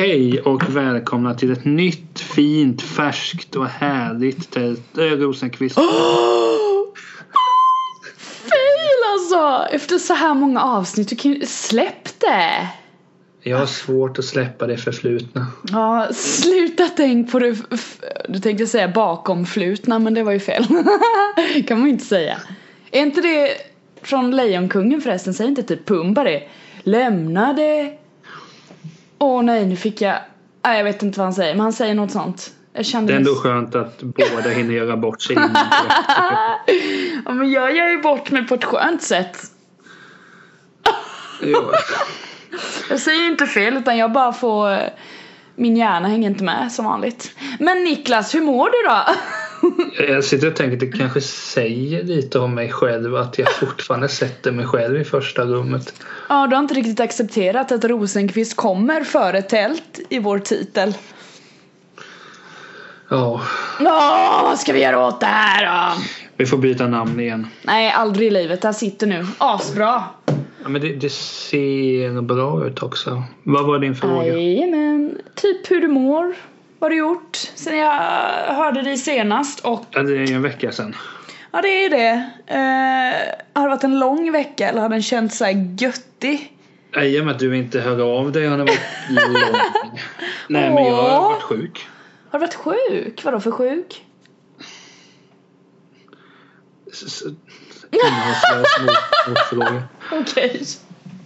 Hej och välkomna till ett nytt fint färskt och härligt tält. Äh, Rosenqvist. Fail alltså! Efter så här många avsnitt, du kan ju släpp det! Jag har svårt att släppa det förflutna. Ja, sluta tänk på det, du tänkte säga bakomflutna men det var ju fel. kan man ju inte säga. Är inte det från Lejonkungen förresten, säger inte typ Pumba det? Lämna det. Åh nej, nu fick jag, nej jag vet inte vad han säger, men han säger något sånt. Jag kände Det är ändå skönt att båda hinner göra bort sig innan. Ja men jag gör ju bort mig på ett skönt sätt. Jag säger inte fel utan jag bara får Min hjärna hänger inte med som vanligt. Men Niklas, hur mår du då? Jag sitter och tänker att det kanske säger lite om mig själv att jag fortfarande sätter mig själv i första rummet. Ja, du har inte riktigt accepterat att Rosenqvist kommer före tält i vår titel. Ja, Åh, vad ska vi göra åt det här då? vi får byta namn igen. Nej, aldrig i livet. Där sitter nu. Asbra. Ja, men det, det ser bra ut också. Vad var din fråga? Jajamän. Typ hur du mår. Vad har du gjort sen jag hörde dig senast och Ja, det är en vecka sedan. ja, det är det. Eh, har det varit en lång vecka eller har den känts så här göttig? Nej, I och med att du inte hör av dig har det varit lång. Nej, men jag har varit sjuk. Har du varit sjuk? Vadå för sjuk? Innehållslös motfråga. Okej.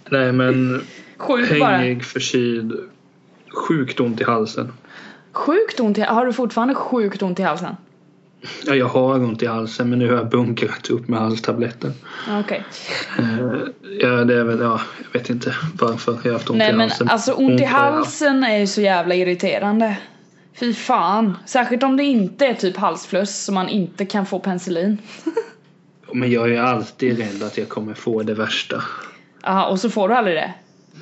Nej, men Sjuk bara. hängig, förkyld, sjukt ont i halsen. Sjukt ont i Har du fortfarande sjukt ont i halsen? Ja, jag har ont i halsen men nu har jag bunkrat upp med halstabletten. Ja, Okej. Eh, Ja, det är väl, ja, jag vet inte varför jag har haft ont Nej i men halsen. alltså ont i halsen är ju så jävla irriterande. Fy fan. Särskilt om det inte är typ halsfluss så man inte kan få penicillin. Men jag är alltid rädd att jag kommer få det värsta. Jaha, och så får du aldrig det?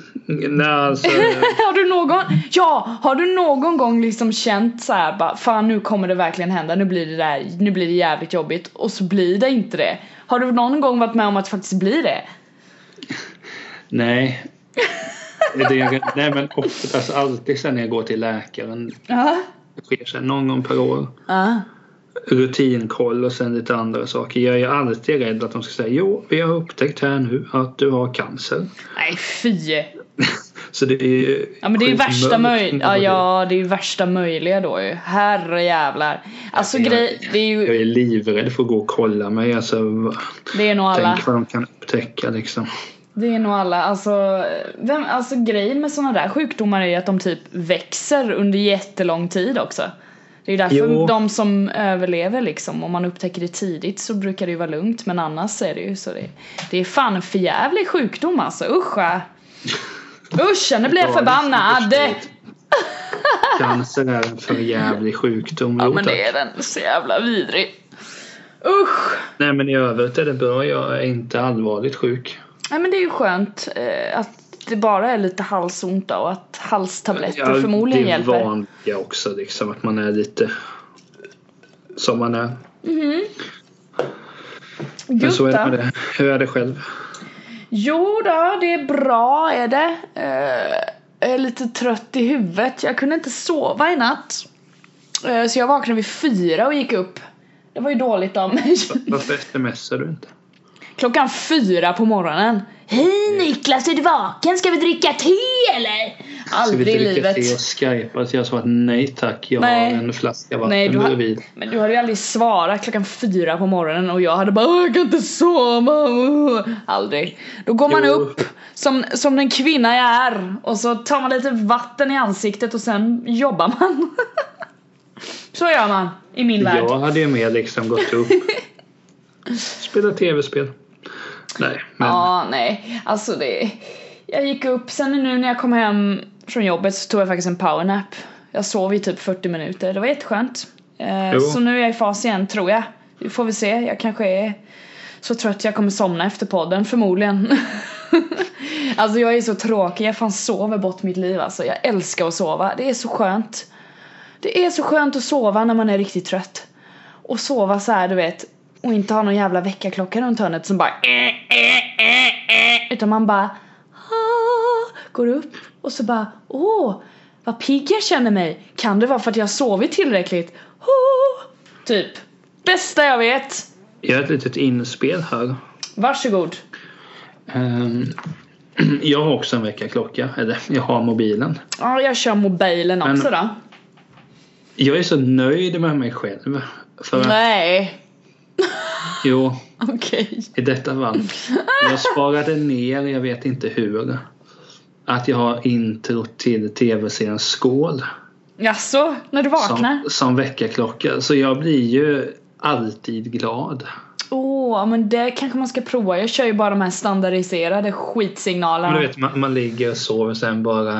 Nej, alltså. har du någon, ja, har du någon gång liksom känt så här bara fan nu kommer det verkligen hända, nu blir det där, nu blir det jävligt jobbigt och så blir det inte det. Har du någon gång varit med om att det faktiskt blir det? Nej. Det är, nej men ofta, alltså alltid sen när jag går till läkaren. Ja. Det sker sen någon gång per år. Ja. Rutinkoll och sen lite andra saker. Jag är alltid rädd att de ska säga jo, vi har upptäckt här nu att du har cancer. Nej fy. Så det är Ja men det är ju värsta möjliga, ja, det är ju värsta möjliga då ju. Herre jävlar. Alltså Jag- grej, det är Jag ju, är livrädd för att gå och kolla mig. Alltså, det är nog alla. tänk vad de kan upptäcka liksom. Det är nog alla, alltså, vem, alltså grejen med sådana där sjukdomar är ju att de typ växer under jättelång tid också. Det är ju därför Jo. de som överlever liksom, om man upptäcker det tidigt så brukar det ju vara lugnt men annars är det ju så det, det är fan förjävlig sjukdom alltså, usch ja. Usch, nu blir jag förbannad! Cancer är en förjävlig sjukdom. Ja men det är den, så jävla vidrig. Usch! Nej men i övrigt är det bra. Jag är inte allvarligt sjuk. Nej men det är ju skönt eh, att det bara är lite halsont då och att halstabletter förmodligen det är hjälper. vanliga också liksom. Att man är lite som man är. Men så är det. Hur är det själv? Jo då, det är bra är det. Eh, jag är lite trött i huvudet. Jag kunde inte sova i natt. Eh, så jag vaknade vid fyra och gick upp. Det var ju dåligt av mig. Varför smsar du inte? Klockan fyra på morgonen. Hej Niklas, är du vaken? Ska vi dricka te eller? Ska vi Aldrig i dricka livet. te och skypa? Så jag sa att nej tack. Jag Nej. har en flaska vatten Nej, du bredvid. men du hade ju aldrig svarat klockan fyra på morgonen och jag hade bara "Åh, jag kan inte sova. Aldrig. Då går man Jo. upp som, som den kvinna jag är och så tar man lite vatten i ansiktet och sen jobbar man. så gör man i min värld. Jag hade ju mer liksom gått upp. Spela tv-spel. Nej, men Ja, nej. Alltså det... Jag gick upp, sen nu när jag kom hem från jobbet så tog jag faktiskt en powernap. Jag sov i typ 40 minuter, det var jätteskönt. Eh, så nu är jag i fas igen tror jag. Vi får vi se, jag kanske är så trött jag kommer somna efter podden förmodligen. alltså jag är så tråkig, jag fan sover bort mitt liv alltså. Jag älskar att sova, det är så skönt. Det är så skönt att sova när man är riktigt trött. Och sova så här, du vet. Och inte ha någon jävla väckarklocka runt hörnet som bara Utan man bara ah, Går upp och så bara åh vad pigg jag känner mig. Kan det vara för att jag har sovit tillräckligt? Oh, typ. Bästa jag vet. Jag har ett litet inspel här. Varsågod. Ehm, jag har också en väckarklocka. Eller jag har mobilen. Ja, jag kör mobilen Men- också då. Jag är så nöjd med mig själv. För Nej. Jo, Okej. i detta fall. Jag sparade ner, jag vet inte hur. Att jag har intro till tv-serien Skål. Jaså, när du vaknar? Som, som väckarklocka. Så jag blir ju alltid glad. Åh, men det kanske man ska prova. Jag kör ju bara de här standardiserade Men skitsignalerna. du vet, man, man ligger och sover sen bara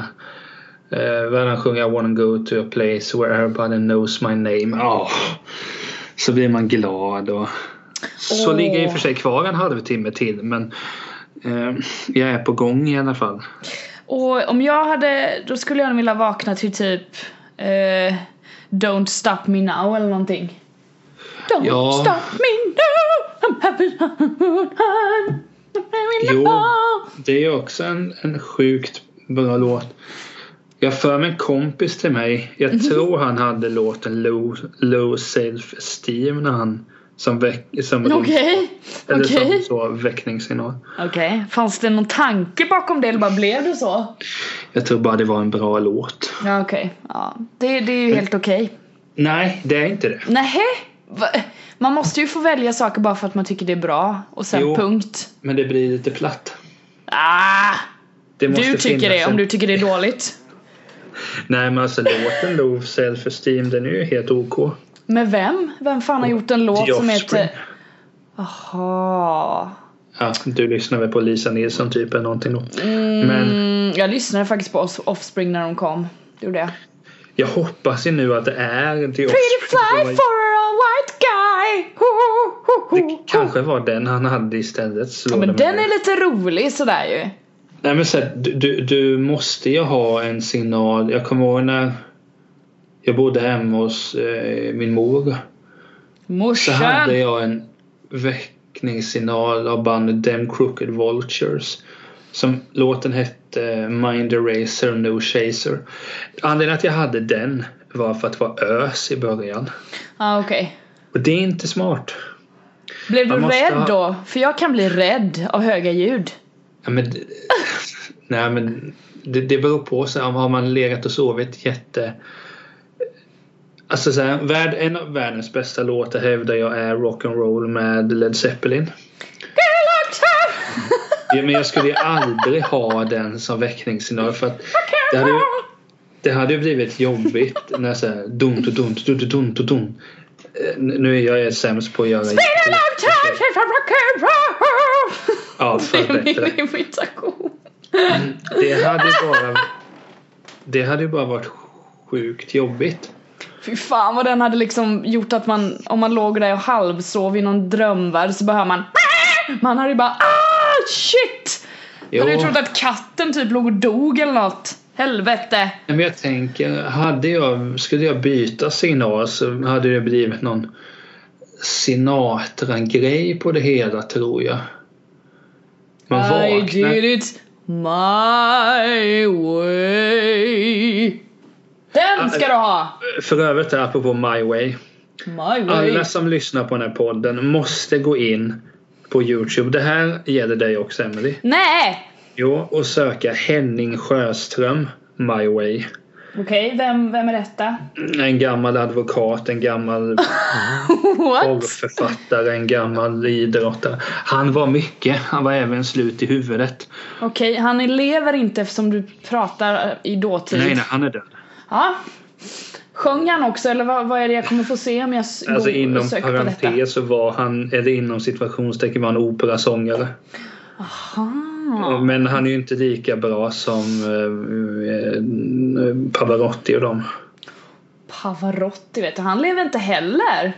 eh, Världen sjunger I wanna go to a place where everybody knows my name. Ja. Så blir man glad och så Åh. ligger jag i och för sig kvar en halvtimme till men eh, jag är på gång i alla fall. Och om jag hade, då skulle jag nog vilja vakna till typ eh, Don't stop me now eller någonting. Don't Ja. stop me now, I'm having a good time. I'm having a Jo. Det är också en, en sjukt bra låt. Jag för mig en kompis till mig. Jag Mhm. tror han hade låten Low, low Self Esteem när han som, väck, som, Okej, eller som okej. så väckningssignal. Okej, fanns det någon tanke bakom det eller bara blev det så? Jag tror bara det var en bra låt. Ja okej, ja. Det, det är ju helt okej. Nej, det är inte det. Va? Man måste ju få välja saker bara för att man tycker det är bra och sen Jo. punkt. Men det blir lite platt. Ah! Du tycker det om en- du tycker det är dåligt. Nej men alltså låten Low Self Esteem den är ju helt OK. Med vem? Vem fan har gjort en låt The som Offspring. heter... Jaha. Ja, du lyssnar väl på Lisa Nilsson typ eller någonting då. Men Mm, jag lyssnade faktiskt på Off- Offspring när de kom. Det gjorde jag. jag hoppas ju nu att det är The Pretty Offspring. fly for a white guy! Ho, ho, ho, Det kanske var den han hade istället. Ja, men den är lite rolig sådär ju. Nej men så här, du, du, du måste ju ha en signal. Jag kommer ihåg när jag bodde hemma hos eh, min mor. Så Morsan! hade jag en väckningssignal av bandet Them Crooked Vultures. Som låten hette Mind Eraser No Chaser. Anledningen att jag hade den var för att det var ös i början. Ja okej. Och det är inte smart. Blev du rädd ha- då? För jag kan bli rädd av höga ljud. Ja, men, nej men det, det beror på. Så här, har man legat och sovit jätte... Alltså så här, en av världens bästa låtar hävdar jag är Rock'n'Roll med Led Zeppelin. Ja, men jag skulle ju aldrig ha den som väckningssignal för att det hade ju, det hade ju blivit jobbigt när såhär dumt och dumt, dumt och dumt och dumt. Eh, nu är jag sämst på att göra... Spin a long time for rock'n'roll! Ja, för mm, det hade ju bara... Det hade ju bara varit sjukt jobbigt. Fy fan vad den hade liksom gjort att man, om man låg där och halvsov i någon drömvärld så behöver man Man hade ju bara ah shit! Jag hade ju Jo. trott att katten typ låg och dog eller något. Helvete! Men jag tänker, hade jag, skulle jag byta signal så hade det blivit någon Sinatra-grej på det hela tror jag. Man I vaknar. did it my way. Den ska du ha! För övrigt här, apropå My Way. My way. Alla som lyssnar på den här podden måste gå in på Youtube. Det här gäller dig också Emily. Nej! Jo, och söka Henning Sjöström My Way. Okej, vem, vem är detta? En gammal advokat, en gammal porrförfattare, en gammal idrottare. Han var mycket. Han var även slut i huvudet. Okej, han lever inte eftersom du pratar i dåtid. Nej, nej, han är död. Ja. Sjöng han också eller vad, vad är det jag kommer få se om jag Alltså går inom parentes så var han, eller inom situationstecken var han operasångare. Aha. Men han är ju inte lika bra som eh, eh, Pavarotti och dem. Pavarotti vet du, han lever inte heller.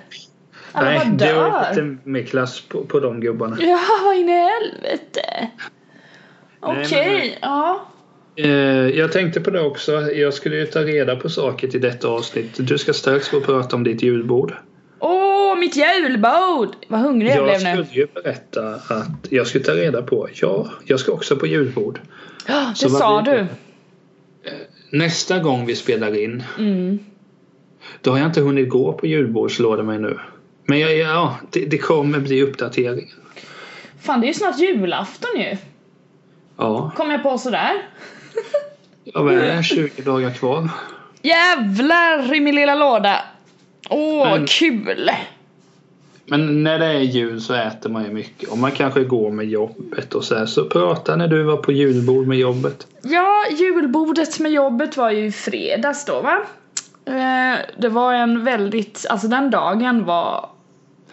Alla Nej, det var lite mer klass på, på de gubbarna. Ja, vad in i helvete. Okej, men- ja. Eh, jag tänkte på det också. Jag skulle ju ta reda på saker till detta avsnitt. Du ska strax få prata om ditt julbord. Åh, mitt julbord! Vad hungrig jag, Jag blev skulle nu. ju berätta att jag skulle ta reda på. Ja, jag ska också på julbord. Så det sa du. det? nästa gång vi spelar in Mm. då har jag inte hunnit gå på julbordslåda mig nu. Men jag, ja, det, det kommer bli uppdateringar. Fan det är ju snart julafton ju. Ja, Kom jag på sådär. Ja vad är det? 20 dagar kvar. Jävlar i min lilla låda. Åh, Men- kul! Men när det är jul så äter man ju mycket och man kanske går med jobbet och så här. Så prata när du var på julbord med jobbet. Ja, julbordet med jobbet var ju i fredags då va? Eh, det var en väldigt, alltså den dagen var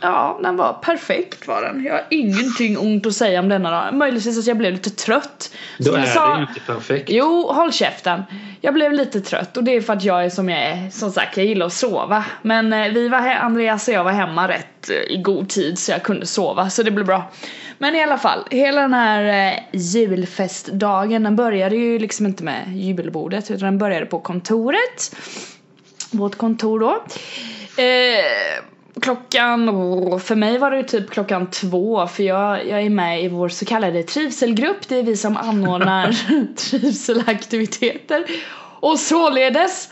Ja, den var perfekt var den. Jag har ingenting ont att säga om denna dag. Möjligtvis att jag blev lite trött. Då Som är jag sa- det inte perfekt. Jo, håll käften. Jag blev lite trött och det är för att jag är som jag är. Som sagt, jag gillar att sova. Men eh, vi var Andreas och jag var hemma rätt eh, i god tid så jag kunde sova, så det blev bra. Men i alla fall, hela den här eh, julfestdagen den började ju liksom inte med julbordet utan den började på kontoret. Vårt kontor då. Eh, klockan, för mig var det typ klockan två för jag, jag är med i vår så kallade trivselgrupp. Det är vi som anordnar trivselaktiviteter. Och således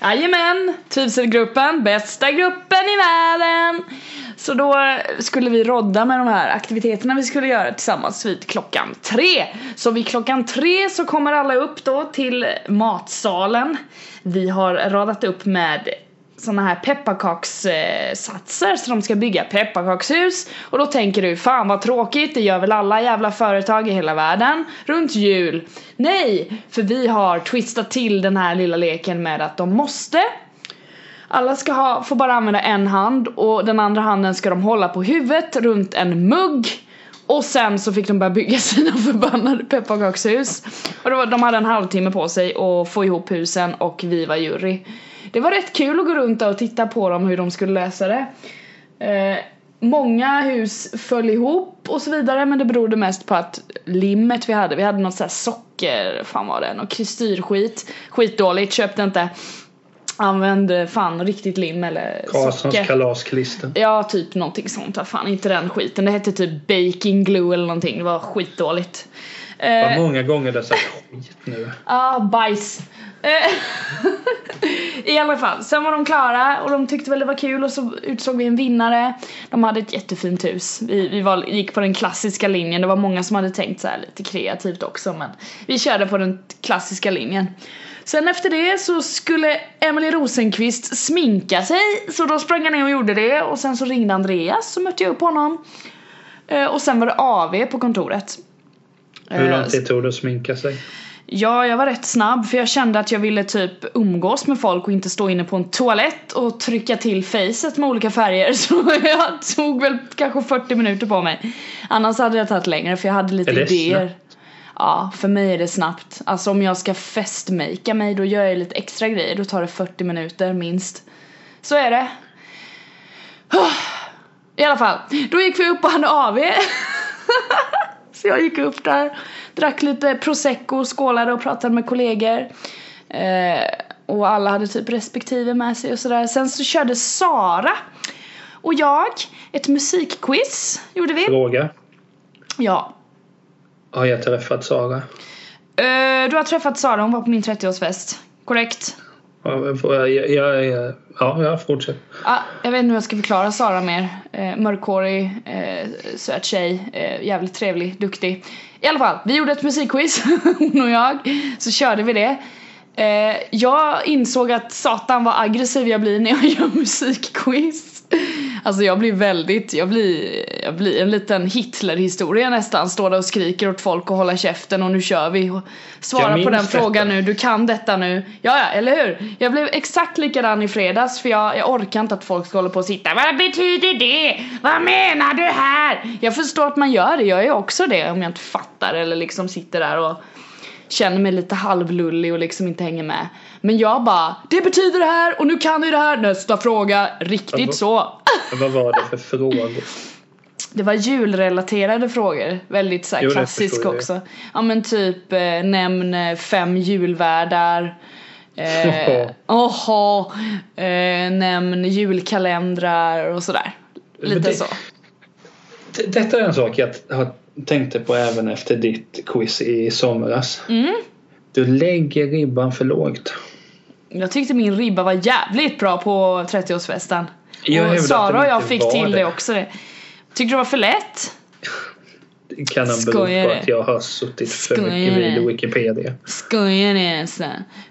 Jajamän, trivselgruppen, bästa gruppen i världen! Så då skulle vi rodda med de här aktiviteterna vi skulle göra tillsammans vid klockan tre. Så vid klockan tre så kommer alla upp då till matsalen. Vi har radat upp med såna här pepparkakssatser så de ska bygga pepparkakshus och då tänker du fan vad tråkigt, det gör väl alla jävla företag i hela världen runt jul. Nej, för vi har twistat till den här lilla leken med att de måste alla ska ha, får bara använda en hand och den andra handen ska de hålla på huvudet runt en mugg och sen så fick de börja bygga sina förbannade pepparkakshus. Och var, de hade en halvtimme på sig att få ihop husen och vi var jury. Det var rätt kul att gå runt och titta på dem hur de skulle lösa det. Eh, många hus föll ihop och så vidare men det berodde mest på att limmet vi hade, vi hade något sånt här socker, fan var det, något kristyrskit. Skitdåligt, köpte inte. Använde fan riktigt lim eller Karlssons socker. kalasklister. Ja, typ någonting sånt. Fan, inte den skiten. Det hette typ baking glue eller någonting. Det var skitdåligt. Vad Eh, många gånger det har sagt skit nu. Ja, bajs. Eh, I alla fall, sen var de klara och de tyckte väl det var kul och så utsåg vi en vinnare. De hade ett jättefint hus. Vi, vi var, gick på den klassiska linjen. Det var många som hade tänkt så här lite kreativt också men vi körde på den klassiska linjen. Sen efter det så skulle Emily Rosenqvist sminka sig så då sprang jag ner och gjorde det och sen så ringde Andreas så mötte jag upp honom. Eh, Och sen var det AV på kontoret. Hur Eh, lång tid tog det att sminka sig? Ja, jag var rätt snabb för jag kände att jag ville typ umgås med folk och inte stå inne på en toalett och trycka till facet med olika färger så jag tog väl kanske 40 minuter på mig. Annars hade det tagit längre för jag hade lite Är det idéer. snabbt? Ja, för mig är det snabbt. Alltså om jag ska festmakea mig då gör jag lite extra grejer, då tar det 40 minuter minst. Så är det. I alla fall, då gick vi upp och hade AV. Så jag gick upp där, drack lite prosecco, skålade och pratade med kollegor. Eh, och alla hade typ respektive med sig och sådär. Sen så körde Sara och jag ett musikquiz, gjorde vi. Fråga. Ja. Har jag träffat Sara? Eh, du har träffat Sara, hon var på min 30-årsfest. Korrekt? Ja, får jag, jag, jag, ja, jag fortsätter. Ah, jag vet inte hur jag ska förklara Sara mer. Eh, mörkhårig, eh, söt tjej, eh, jävligt trevlig, duktig. I alla fall, vi gjorde ett musikquiz, hon och jag. Så körde vi det. Eh, jag insåg att satan vad aggressiv jag blir när jag gör musikquiz. Alltså jag blir väldigt, jag blir, jag blir en liten Hitler-historia nästan. Står där och skriker åt folk och håller käften och nu kör vi. Och svara på den detta. frågan nu, du kan detta nu. Ja, ja, eller hur? Jag blev exakt likadan i fredags för jag, jag orkar inte att folk ska hålla på och sitta. Vad betyder det? Vad menar du här? Jag förstår att man gör det, jag är också det om jag inte fattar eller liksom sitter där och känner mig lite halvlullig och liksom inte hänger med. Men jag bara, det betyder det här och nu kan du det här. Nästa fråga, riktigt Vad- så. Vad var det för frågor? Det var julrelaterade frågor, väldigt så här Jo, klassisk också. Ja men typ eh, nämn eh, fem julvärdar. Eh, oho, eh, nämn julkalendrar och sådär. Lite det- så. Detta är en sak jag har tänkte på även efter ditt quiz i somras. Mm. Du lägger ribban för lågt. Jag tyckte min ribba var jävligt bra på 30-årsfesten. Jag hävdar och Sara och jag fick till det. det. också. Det. Tyckte det var för lätt? Det kan ha Skojar på att jag har suttit för Skojar mycket vid? Wikipedia. Skojar ni ens?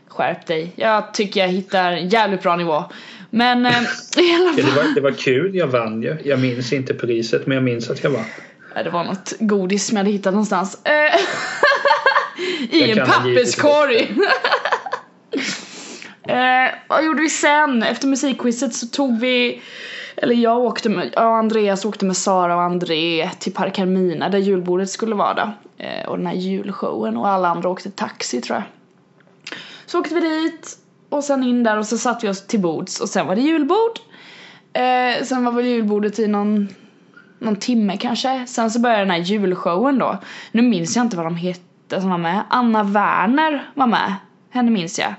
Skärp dig. Jag tycker jag hittar jävligt bra nivå. Men eh, i alla Ja, det, fall. var, det var kul, jag vann ju. Jag minns inte priset men jag minns att jag vann. Ja, Det var något godis som jag hade hittat någonstans. Eh, I Jag en papperskorg. eh, vad gjorde vi sen? Efter musikquizet så tog vi eller jag åkte med, ja, Andreas åkte med Sara och André till Park Hermina där julbordet skulle vara då. Eh, och den här julshowen och alla andra åkte taxi tror jag. Så åkte vi dit och sen in där och så satt vi oss till bords och sen var det julbord. Eh, sen var väl julbordet i någon någon timme kanske. Sen så började den här julshowen då. Nu minns jag inte vad de hette som var med. Anna Werner var med. Henne minns jag.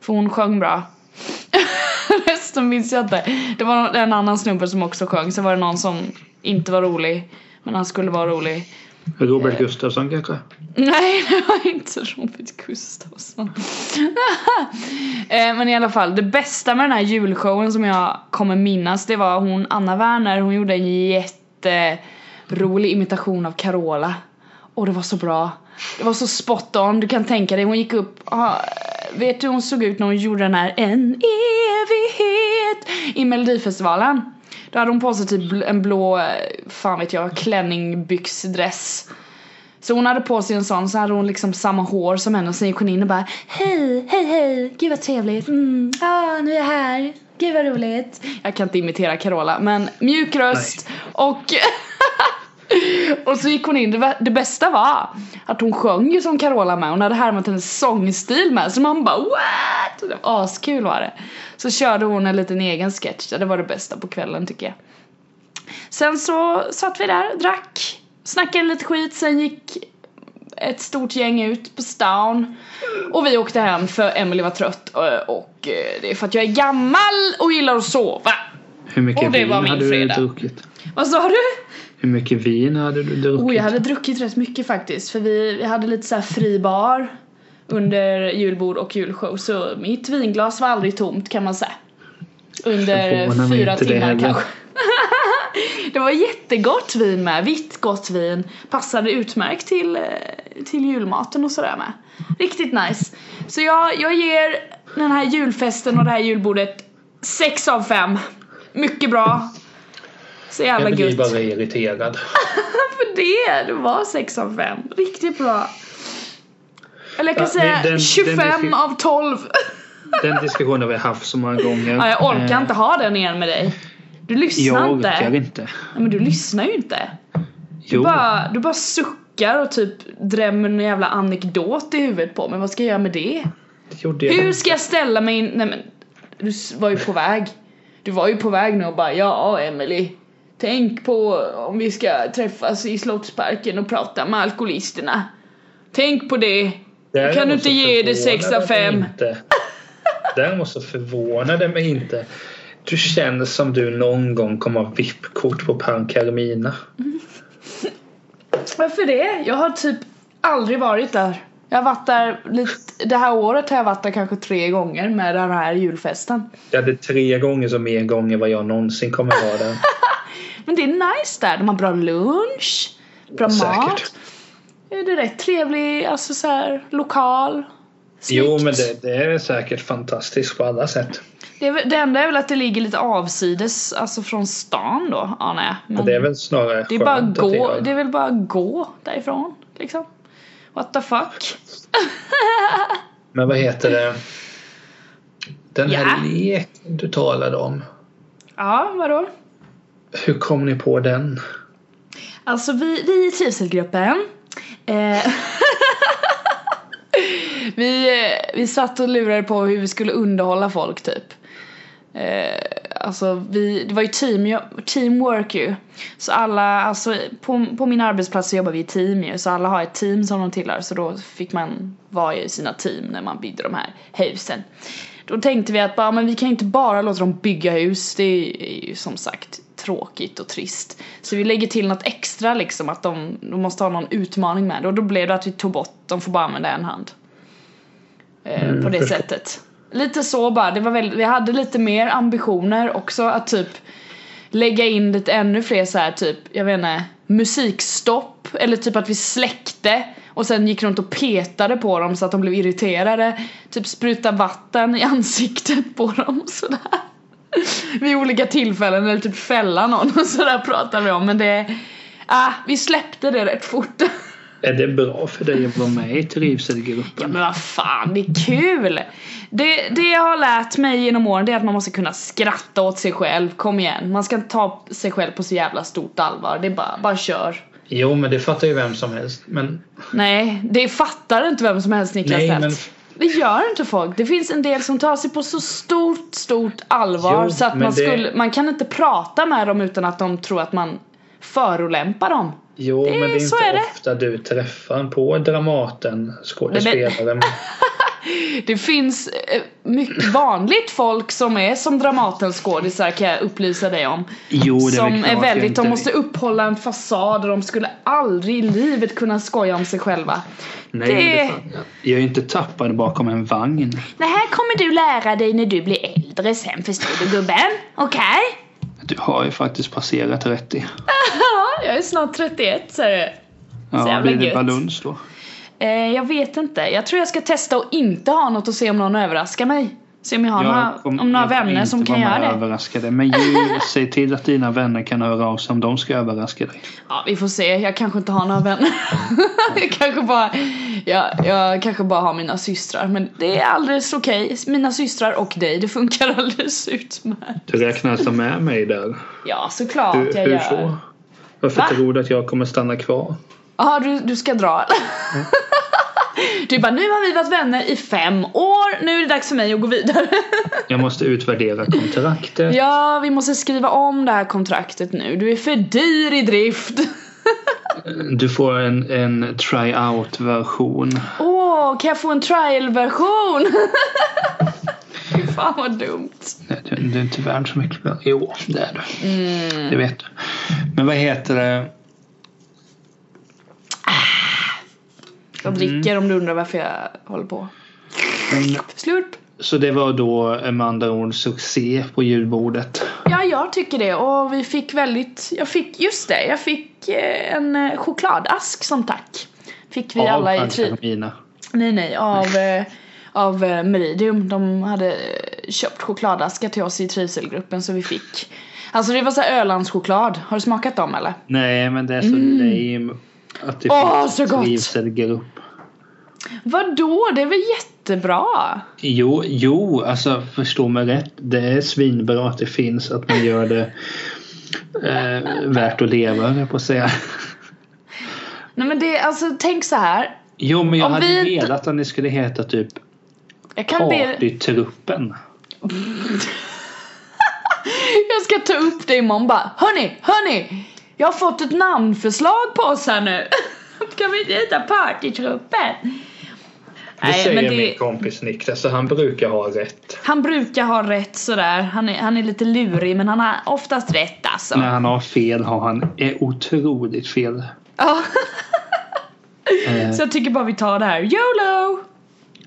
För hon sjöng bra. Resten minns jag inte. Det var en annan snubbe som också sjöng. Sen var det någon som inte var rolig. Men han skulle vara rolig. Robert Gustafsson kanske? Nej, det var inte Robert Gustafsson. Eh, Men i alla fall, det bästa med den här julshowen som jag kommer minnas det var hon Anna Werner, hon gjorde en jätterolig imitation av Carola. Och det var så bra. Det var så spot on, du kan tänka dig, hon gick upp, ah, vet du hur hon såg ut när hon gjorde den här En evighet? I Melodifestivalen? Då hade hon på sig typ en blå, eh, fan vet jag, klänningsbyxdress. Så hon hade på sig en sån, så hade hon liksom samma hår som henne. Och sen gick hon in och bara Hej, hej, hej, gud vad trevligt, mm, ah, nu är jag här, gud vad roligt. Jag kan inte imitera Carola men mjuk röst och och så gick hon in, det, bästa var att hon sjöng ju som Carola med, hon hade härmat hennes sångstil med så man bara what? Det var askul var det. Så körde hon en liten egen sketch, det var det bästa på kvällen tycker jag. Sen så satt vi där, drack, snackade lite skit, sen gick ett stort gäng ut på stan och vi åkte hem för Emily var trött eh, och eh, det är för att jag är gammal och gillar att sova. Hur mycket Och det vin var min hade du fredag. druckit? Vad sa du? Hur mycket vin hade du druckit? Oh, jag hade druckit rätt mycket faktiskt för vi, vi hade lite så här fri bar under julbord och julshow så mitt vinglas var aldrig tomt kan man säga. Under fyra det timmar heller. kanske. det var jättegott vin med, vitt gott vin. Passade utmärkt till, eh, till julmaten och sådär med. Riktigt nice. Så jag, jag ger den här julfesten och det här julbordet 6 av 5. Mycket bra. Så jävla jag blir gött. bara irriterad. För det, det var 6 av 5. Riktigt bra. Eller jag kan Ja, säga den- 25 den- av 12. Den diskussionen har vi haft så många gånger. ja, jag orkar Eh, inte ha den igen med dig. Du lyssnar Jag inte. orkar inte. Nej, men du lyssnar ju inte. Du bara, du bara suckar och typ drämmer en jävla anekdot i huvudet på mig. Vad ska jag göra med det? det jag Hur ska jag ställa mig in? Nej men, du var ju på väg. Du var ju på väg nu och bara ja Emily Tänk på om vi ska träffas i Slottsparken och prata med alkoholisterna. Tänk på det. Däremot kan du inte ge det sex av förvånar det fem? mig inte. Däremot så förvånar det mig inte. Du känns som du någon gång kommer ha VIP-kort på Pan Carmina. Varför det? Jag har typ aldrig varit där. Jag har varit där lite, det här året har jag varit där kanske tre gånger med den här julfesten. Jag hade tre gånger så mer gånger vad jag någonsin kommer vara där. Men det är nice där, de har bra lunch, bra Säkert. mat. Det är rätt trevlig, alltså så här lokal. Jo snyggt. men det, det är säkert fantastiskt på alla sätt. Det, är, det enda är väl att det ligger lite avsides, alltså från stan då, anar jag. Men det är väl snarare det är bara gå, det det är väl bara gå därifrån, liksom. What the fuck? Men vad heter det? Den här Ja. leken du talade om. Ja, vadå? Hur kom ni på den? Alltså vi, vi i trivselgruppen eh, vi, eh, vi satt och lurade på hur vi skulle underhålla folk typ. Eh, alltså vi, det var ju team, teamwork ju. Så alla, alltså på, på min arbetsplats så jobbar vi i team ju. Så alla har ett team som de tillhör. Så då fick man vara i sina team när man byggde de här husen. Då tänkte vi att bara, men vi kan inte bara låta dem bygga hus. Det är ju som sagt tråkigt och trist. Så vi lägger till något extra liksom att de, de måste ha någon utmaning med det. Och då blev det att vi tog bort, de får bara använda en hand. Eh, Mm, på det förstår. sättet. Lite så bara, det var väldigt, vi hade lite mer ambitioner också att typ lägga in lite ännu fler så här typ, jag vet inte, musikstopp eller typ att vi släckte och sen gick runt och petade på dem så att de blev irriterade. Typ spruta vatten i ansiktet på dem sådär. Vid olika tillfällen eller typ fälla någon och sådär pratar vi om men det, ah, vi släppte det rätt fort. Är det bra för dig att vara med i Ja trivselgruppen? men vad fan, det är kul! Det, det jag har lärt mig genom åren det är att man måste kunna skratta åt sig själv, kom igen. Man ska inte ta sig själv på så jävla stort allvar, det är bara, bara kör. Jo, men det fattar ju vem som helst. Men Nej, det fattar inte vem som helst Niklas Nej, men- Det gör inte folk. Det finns en del som tar sig på så stort, stort allvar Jo, så att man, det- skulle, man kan inte prata med dem utan att de tror att man förolämpar dem. Jo, Det- men det är inte är det. ofta du träffar på Dramaten skådespelare. Det finns eh, mycket vanligt folk som är som Dramatens skådisar kan jag upplysa dig om. Jo, det är som är väldigt, inte- de måste upphålla en fasad och de skulle aldrig i livet kunna skoja om sig själva. Nej, det- det fan- Jag är inte tappad bakom en vagn. Det här kommer du lära dig när du blir äldre sen förstår du gubben? Okej? Du har ju faktiskt passerat 30. Ja, jag är snart 31 ser du. Så Ja, jävla blir det gött. baluns då? Eh, jag vet inte, jag tror jag ska testa att inte ha något och se om någon överraskar mig. Se om jag har några, kom- om några jag vänner som kan göra det. överraska dig. Men ju, säg till att dina vänner kan höra av sig om de ska överraska dig. Ja, vi får se. Jag kanske inte har några vänner. jag kanske bara, ja, jag kanske bara har mina systrar. Men det är alldeles okej. Mina systrar och dig, det funkar alldeles utmärkt. Du räknar alltså med mig där? Ja, såklart Hur, jag hur gör. så? Varför Va? tror du att jag kommer stanna kvar? Ja, du, du ska dra eller? Du bara, nu har vi varit vänner i fem år, nu är det dags för mig att gå vidare. Jag måste utvärdera kontraktet. ja, vi måste skriva om det här kontraktet nu. Du är för dyr i drift. Du får en, en try-out version. Åh, kan jag få en trial-version? Fy fan vad dumt. Nej, Du, du är inte värd så mycket. Jo, det är du. Mm. Det vet du. Men vad heter det? Jag dricker om du undrar varför jag håller på. Men, Slurp. så det var då med andra ord succé på julbordet. Ja, jag tycker det. Och vi fick väldigt, jag fick, just det, jag fick eh, en eh, chokladask som tack. Fick vi Av alla i tri... Nej, nej, av, eh, av Meridium. De hade köpt chokladaskar till oss i trivselgruppen så vi fick. Alltså det var så här Ölandschoklad. Har du smakat dem eller? Nej, men det är så lame att det Mm. Åh, finns så gott. trivselgrupp. Vadå? Det är väl jättebra? Jo, jo, alltså förstå mig rätt. Det är svinbra att det finns, att man gör det eh, värt att leva, höll jag på att säga. Nej men det, alltså tänk så här. Jo, men jag Om hade vi- velat att det skulle heta typ Jag kan be... Partytruppen. Jag ska ta upp det imorgon bara Hörni, hörni! Jag har fått ett namnförslag på oss här nu. Kan vi inte heta Partytruppen? Det Nej säger men min det, kompis Niklas, så han brukar ha rätt. han brukar ha rätt sådär. Han är, han är lite lurig men han har oftast rätt alltså. När han har fel har han är otroligt fel. Ja. Eh, Så jag tycker bara vi tar det här. YOLO!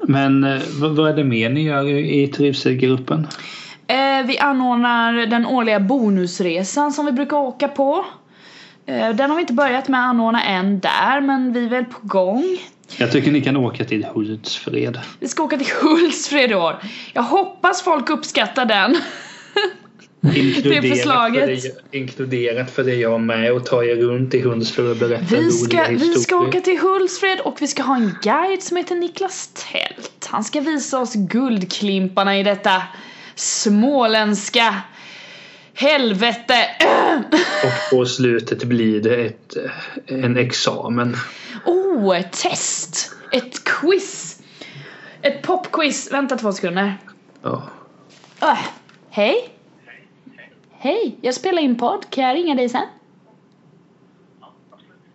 Men eh, vad, vad är det mer ni gör i, i trivselgruppen? Eh, vi anordnar den årliga bonusresan som vi brukar åka på. Eh, den har vi inte börjat med att anordna än där men vi är väl på gång. Jag tycker ni kan åka till Hultsfred. Vi ska åka till Hultsfred i år. Jag hoppas folk uppskattar den. Inkluderat förslaget. För det, inkluderat för det jag med och tar er runt i Hultsfred och berättar Vi roliga ska, vi historier. ska åka till Hultsfred och vi ska ha en guide som heter Niklas Tält. Han ska visa oss guldklimparna i detta småländska helvete. Och på slutet blir det ett, en examen. Oh, ett test! Ett quiz! Ett popquiz. Vänta två sekunder. Ja. Öh, hej? Hej, jag spelar in podd. Kan jag ringa dig sen?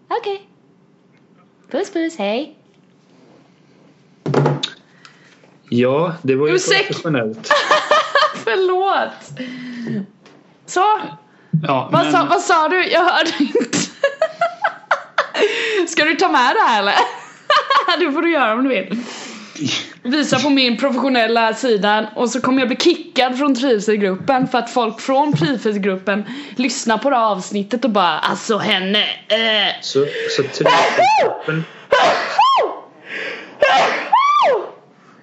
Okej. Puss puss, hej. ja, det var ju Ursäkt. professionellt. Förlåt. Så, Ja, vad, men, sa, vad sa du? Jag hörde inte. Ska du ta med det här eller? det får du göra om du vill. Visa på min professionella sida och så kommer jag bli kickad från trivselgruppen för att folk från trivselgruppen lyssnar på det här avsnittet och bara alltså henne eh. Så, så trivselgruppen,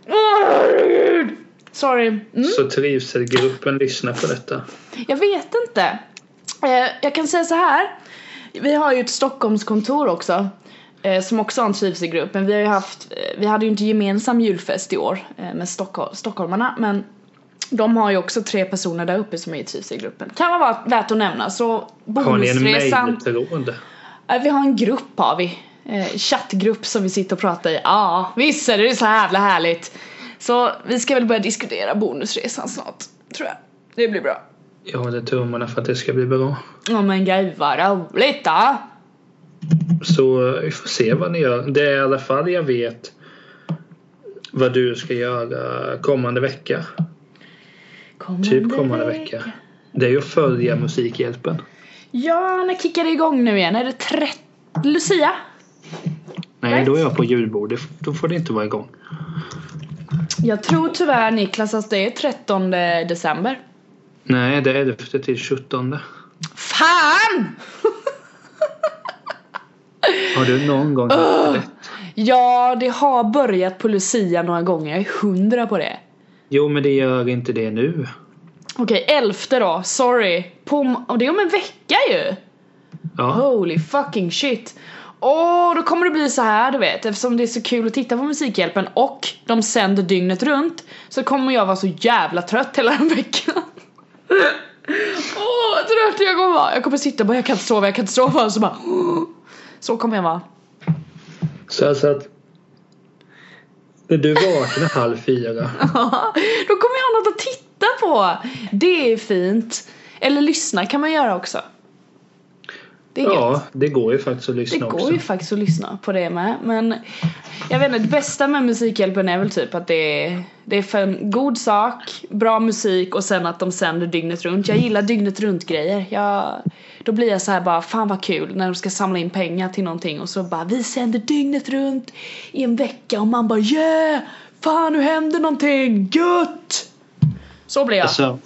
Åh, herregud. Sorry. Mm. så trivselgruppen lyssnar på detta. Jag vet inte. Eh, jag kan säga så här. Vi har ju ett Stockholmskontor också. Eh, som också har en trivselgrupp. Men vi har ju haft, eh, vi hade ju inte gemensam julfest i år med Stockholm, stockholmarna. Men de har ju också tre personer där uppe som är i trivselgruppen. Kan vara värt att nämna. Så Har ni en bonusresan. mejltråd? Vi har en grupp har vi. Chattgrupp som vi sitter och pratar i. Ja, visst är det så jävla härligt. Så vi ska väl börja diskutera bonusresan snart. Tror jag. Det blir bra. Jag håller tummarna för att det ska bli bra. Ja men gud vad roligt då! Så vi får se vad ni gör. Det är i alla fall jag vet vad du ska göra kommande vecka. Kommande Typ kommande vecka. Det är ju att följa Musikhjälpen. Ja, när kickar det igång nu igen? Är det 30... Lucia? Nej, Right. då är jag på julbord. Då får det inte vara igång. Jag tror tyvärr Niklas att det är 13 december. Nej, det är det efter till 17. Fan! Har du någon gång haft rätt? Ja, det har börjat på Lucia några gånger. Jag är hundra på det. Jo, men det gör inte det nu. Okej, elfte då. Sorry. På, det är om en vecka ju. Ja, Holy fucking shit. Åh, då kommer det bli så här du vet, eftersom det är så kul att titta på Musikhjälpen och de sänder dygnet runt så kommer jag vara så jävla trött hela den veckan. Åh, vad trött jag kommer vara. Jag kommer sitta och bara jag kan inte sova, jag kan inte sova och så bara Så kommer jag vara. så alltså att när du vaknar halv fyra. Då kommer jag ha något att titta på. Det är fint. Eller lyssna kan man göra också. Det gött. Ja, det går ju faktiskt att Det lyssna går också. ju faktiskt att lyssna på det med men Jag vet inte, det bästa med Musikhjälpen är väl typ att det är Det är för en god sak, bra musik och sen att de sänder dygnet runt Jag gillar dygnet runt grejer jag, Då blir jag så här bara, fan vad kul när de ska samla in pengar till någonting och så bara Vi sänder dygnet runt i en vecka och man bara yeah! Fan nu händer någonting, gött! Så blir jag Alltså,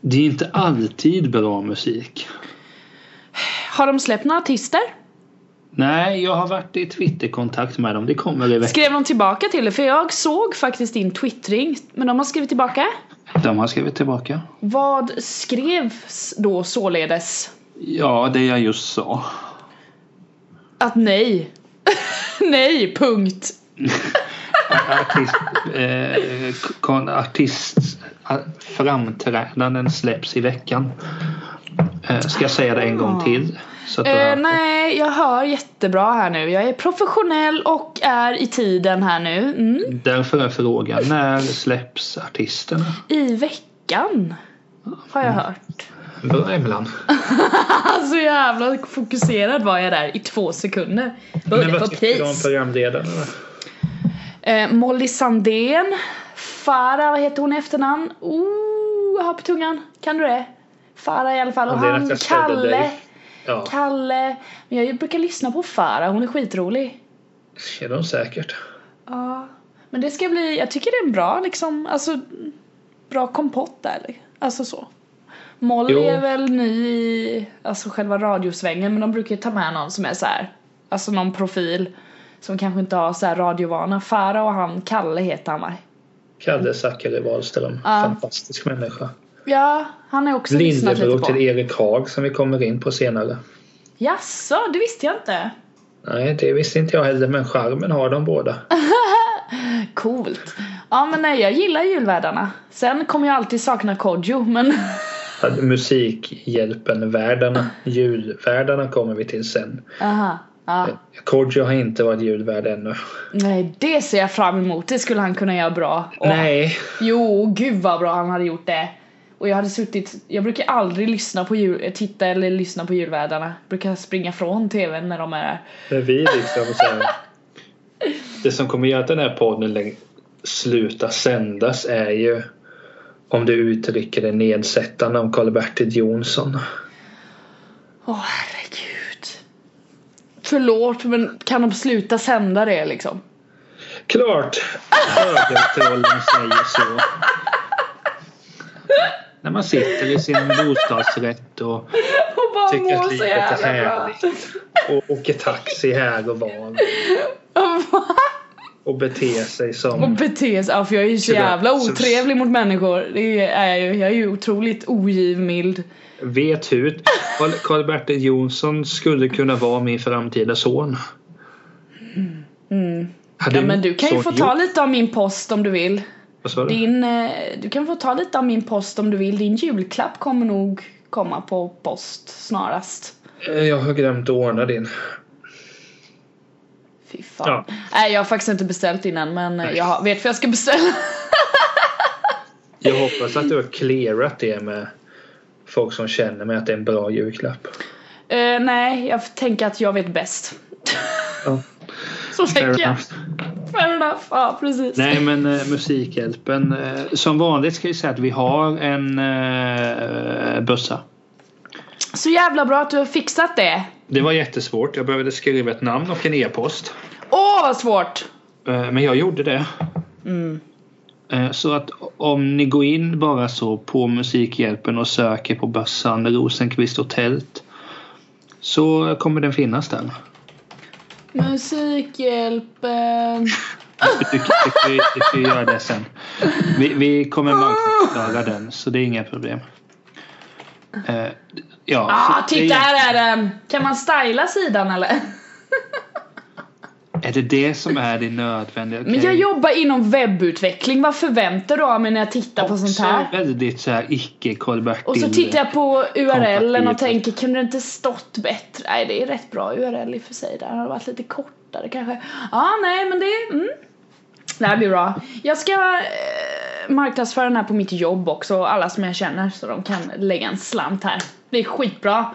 det är inte alltid bra musik. Har de släppt några artister? Nej, jag har varit i Twitterkontakt med dem. Det kommer i veckan. Skrev de tillbaka till det? För jag såg faktiskt din twittring Men de har skrivit tillbaka De har skrivit tillbaka. Vad skrevs då således? Ja, det jag just sa. Att nej. nej, punkt. Artist, eh, artist framträdanden släpps i veckan. Eh, ska jag säga det en gång till? Så att du Eh, nej, jag hör jättebra här nu. Jag är professionell och är i tiden här nu. Mm. Därför är frågan, när släpps artisterna? I veckan. Har jag hört. Bra Emelan. Så jävla fokuserad var jag där i två sekunder. Men Började vad tycker du om då? Eh, Molly Sandén. Farah, vad heter hon i efternamn? Oh, jag har på tungan. Kan du det? Farah i alla fall. Och han Kalle. Ja, Kalle. Men jag brukar lyssna på Farah, hon är skitrolig. är de säkert. Ja. Men det ska bli, jag tycker det är en bra liksom, alltså bra kompott där. Alltså så. Molly Jo. är väl ny i alltså själva radiosvängen men de brukar ju ta med någon som är så här, alltså någon profil som kanske inte har så här radiovana. Farah och han, Kalle heter han va? Kalle Zackari Wahlström. Ja. Fantastisk människa. Ja, han är också lyssnat lite på. till Erik Haag som vi kommer in på senare. Jaså, det visste jag inte. Nej, det visste inte jag heller men charmen har de båda. Coolt. Ja men nej, jag gillar julvärdarna. Sen kommer jag alltid sakna Kodjo men Musikhjälpen-värdarna, julvärdarna kommer vi till sen. aha. Ja. Kodjo har inte varit julvärd ännu. Nej, det ser jag fram emot. Det skulle han kunna göra bra. Och- Nej, Jo, gud vad bra han hade gjort det. Och jag hade suttit, jag brukar aldrig lyssna på jul, titta eller lyssna på julvärdarna. Jag brukar springa från tvn när de är där. men vi liksom så här, Det som kommer göra att den här podden slutar sändas är ju om du uttrycker det nedsättande om Karl-Bertil Jonsson. Åh herregud. Förlåt men kan de sluta sända det liksom? Klart högertrollen säger så. När man sitter i sin bostadsrätt och Och tycker att livet är härligt. Och åker taxi här och var. Och beter sig Och som... bete sig, ja för jag är ju så jävla otrevlig mot människor. Det är jag ju. Jag är ju otroligt ogivmild. Vet hut. Karl- Karl-Bertil Jonsson skulle kunna vara min framtida son. Hade Ja men du kan ju få ta lite av min post om du vill. Vad? Din, eh, du kan få ta lite av min post om du vill. Din julklapp kommer nog komma på post snarast. Eh, Jag har glömt att ordna din. Fy fan. Ja. Nej jag har faktiskt inte beställt innan men eh, jag vet för jag ska beställa. Jag hoppas att du har clearat det med folk som känner mig att det är en bra julklapp. Eh, nej, jag tänker att jag vet bäst. Ja. Så Fair tänker jag. enough. Fair enough. Ja, precis. Nej men eh, Musikhjälpen. Eh, som vanligt ska jag säga att vi har en eh, bössa. Så jävla bra att du har fixat det. Det var jättesvårt. Jag behövde skriva ett namn och en e-post. Åh, vad svårt! Eh, men jag gjorde det. Mm. Eh, Så att om ni går in bara så på Musikhjälpen och söker på bössan Rosenqvist och tält så kommer den finnas där. Musikhjälpen. Du, du, du, göra det sen. Vi, vi kommer marknadsföra den så det är inga problem. Eh, ja, Ah, det titta är- här är den! Kan man styla sidan eller? Är det det som är det nödvändiga? Men jag jobbar inom webbutveckling, vad förväntar du av mig när jag tittar på sånt här? Väldigt så här icke Karl. Och så tittar jag på URLen och tänker, kunde det inte stått bättre? Nej, det är rätt bra URL i och för sig. Där har varit lite kortare kanske. Ja, ah, nej, men det... Mm. Det här blir bra. Jag ska eh, marknadsföra den här på mitt jobb också, alla som jag känner, så de kan lägga en slant här. Det är skitbra.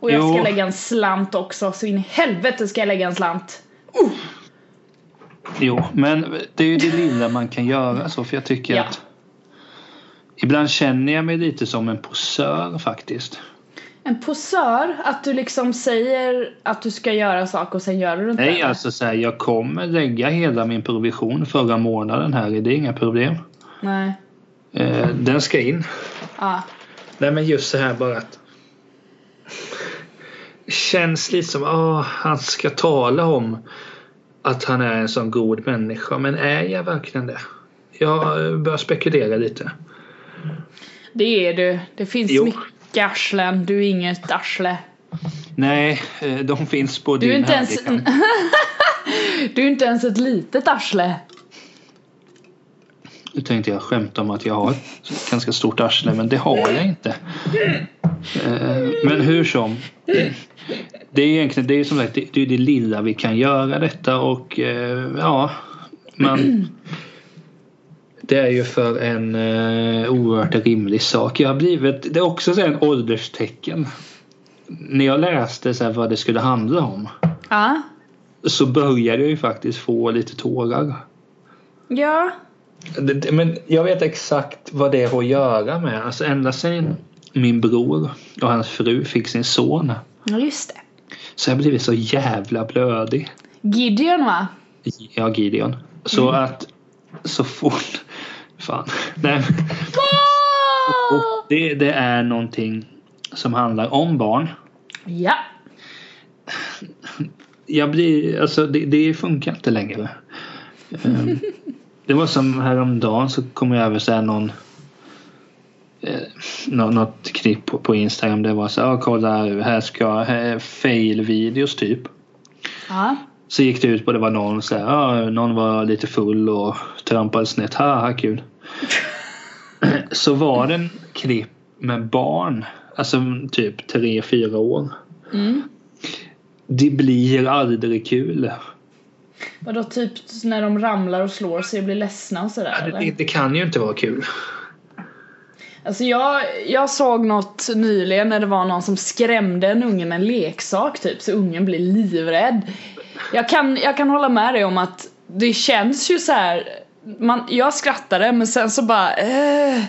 Och jag ska Jo. lägga en slant också, så in i helvete ska jag lägga en slant. Jo, men det är ju det lilla man kan göra så för jag tycker Ja. att Ibland känner jag mig lite som en posör faktiskt. En posör, att du liksom säger att du ska göra saker och sen gör du det inte. Nej, alltså så här, jag kommer lägga hela min provision förra månaden här. Det är inga problem. Nej. Eh, den ska in. Ja. Nej men just så här bara att Känns lite som att han ska tala om att han är en sån god människa. Men är jag verkligen det? Jag börjar spekulera lite. Det är du. Det finns Jo. mycket arslen. Du är inget arsle. Nej, eh, de finns på Du din inte ens-. Du är inte ens ett litet arsle. Nu tänkte jag skämta om att jag har ett ganska stort arsle men det har jag inte. Eh, Men hur som. Det är egentligen det är som sagt det, är det lilla vi kan göra detta och eh, ja. Man, det är ju för en eh, oerhört rimlig sak. Jag har blivit, det är också en ålderstecken. När jag läste så vad det skulle handla om Ja. så började jag ju faktiskt få lite tårar. Ja. Det- Men jag vet exakt vad det har att göra med. Alltså ända sedan min bror och hans fru fick sin son. Ja, just det. Så jag blivit så jävla blödig. Gideon va? Ja, Gideon. Så att så fort... Fan. Nej. det, det är någonting som handlar om barn. Ja. Jag blir... Alltså det, det funkar inte längre. Ehm, Det var som häromdagen så kom jag över så någon nå- något klipp på, på Instagram. Det var så här, ah, kolla här ska här, fail videos typ. Ja. Så gick det ut på det var någon så här, ah, någon var lite full och trampade snett. Haha kul. så var det en klipp med barn. Alltså typ tre fyra år. Mm. Det blir aldrig kul. Vadå typ när de ramlar och slår sig och blir ledsna och sådär Det, eller? det kan ju inte vara kul. Alltså jag, jag såg något nyligen när det var någon som skrämde en unge med en leksak typ så ungen blir livrädd. Jag kan, jag kan hålla med dig om att det känns ju så här. Man, jag skrattade men sen så bara eh,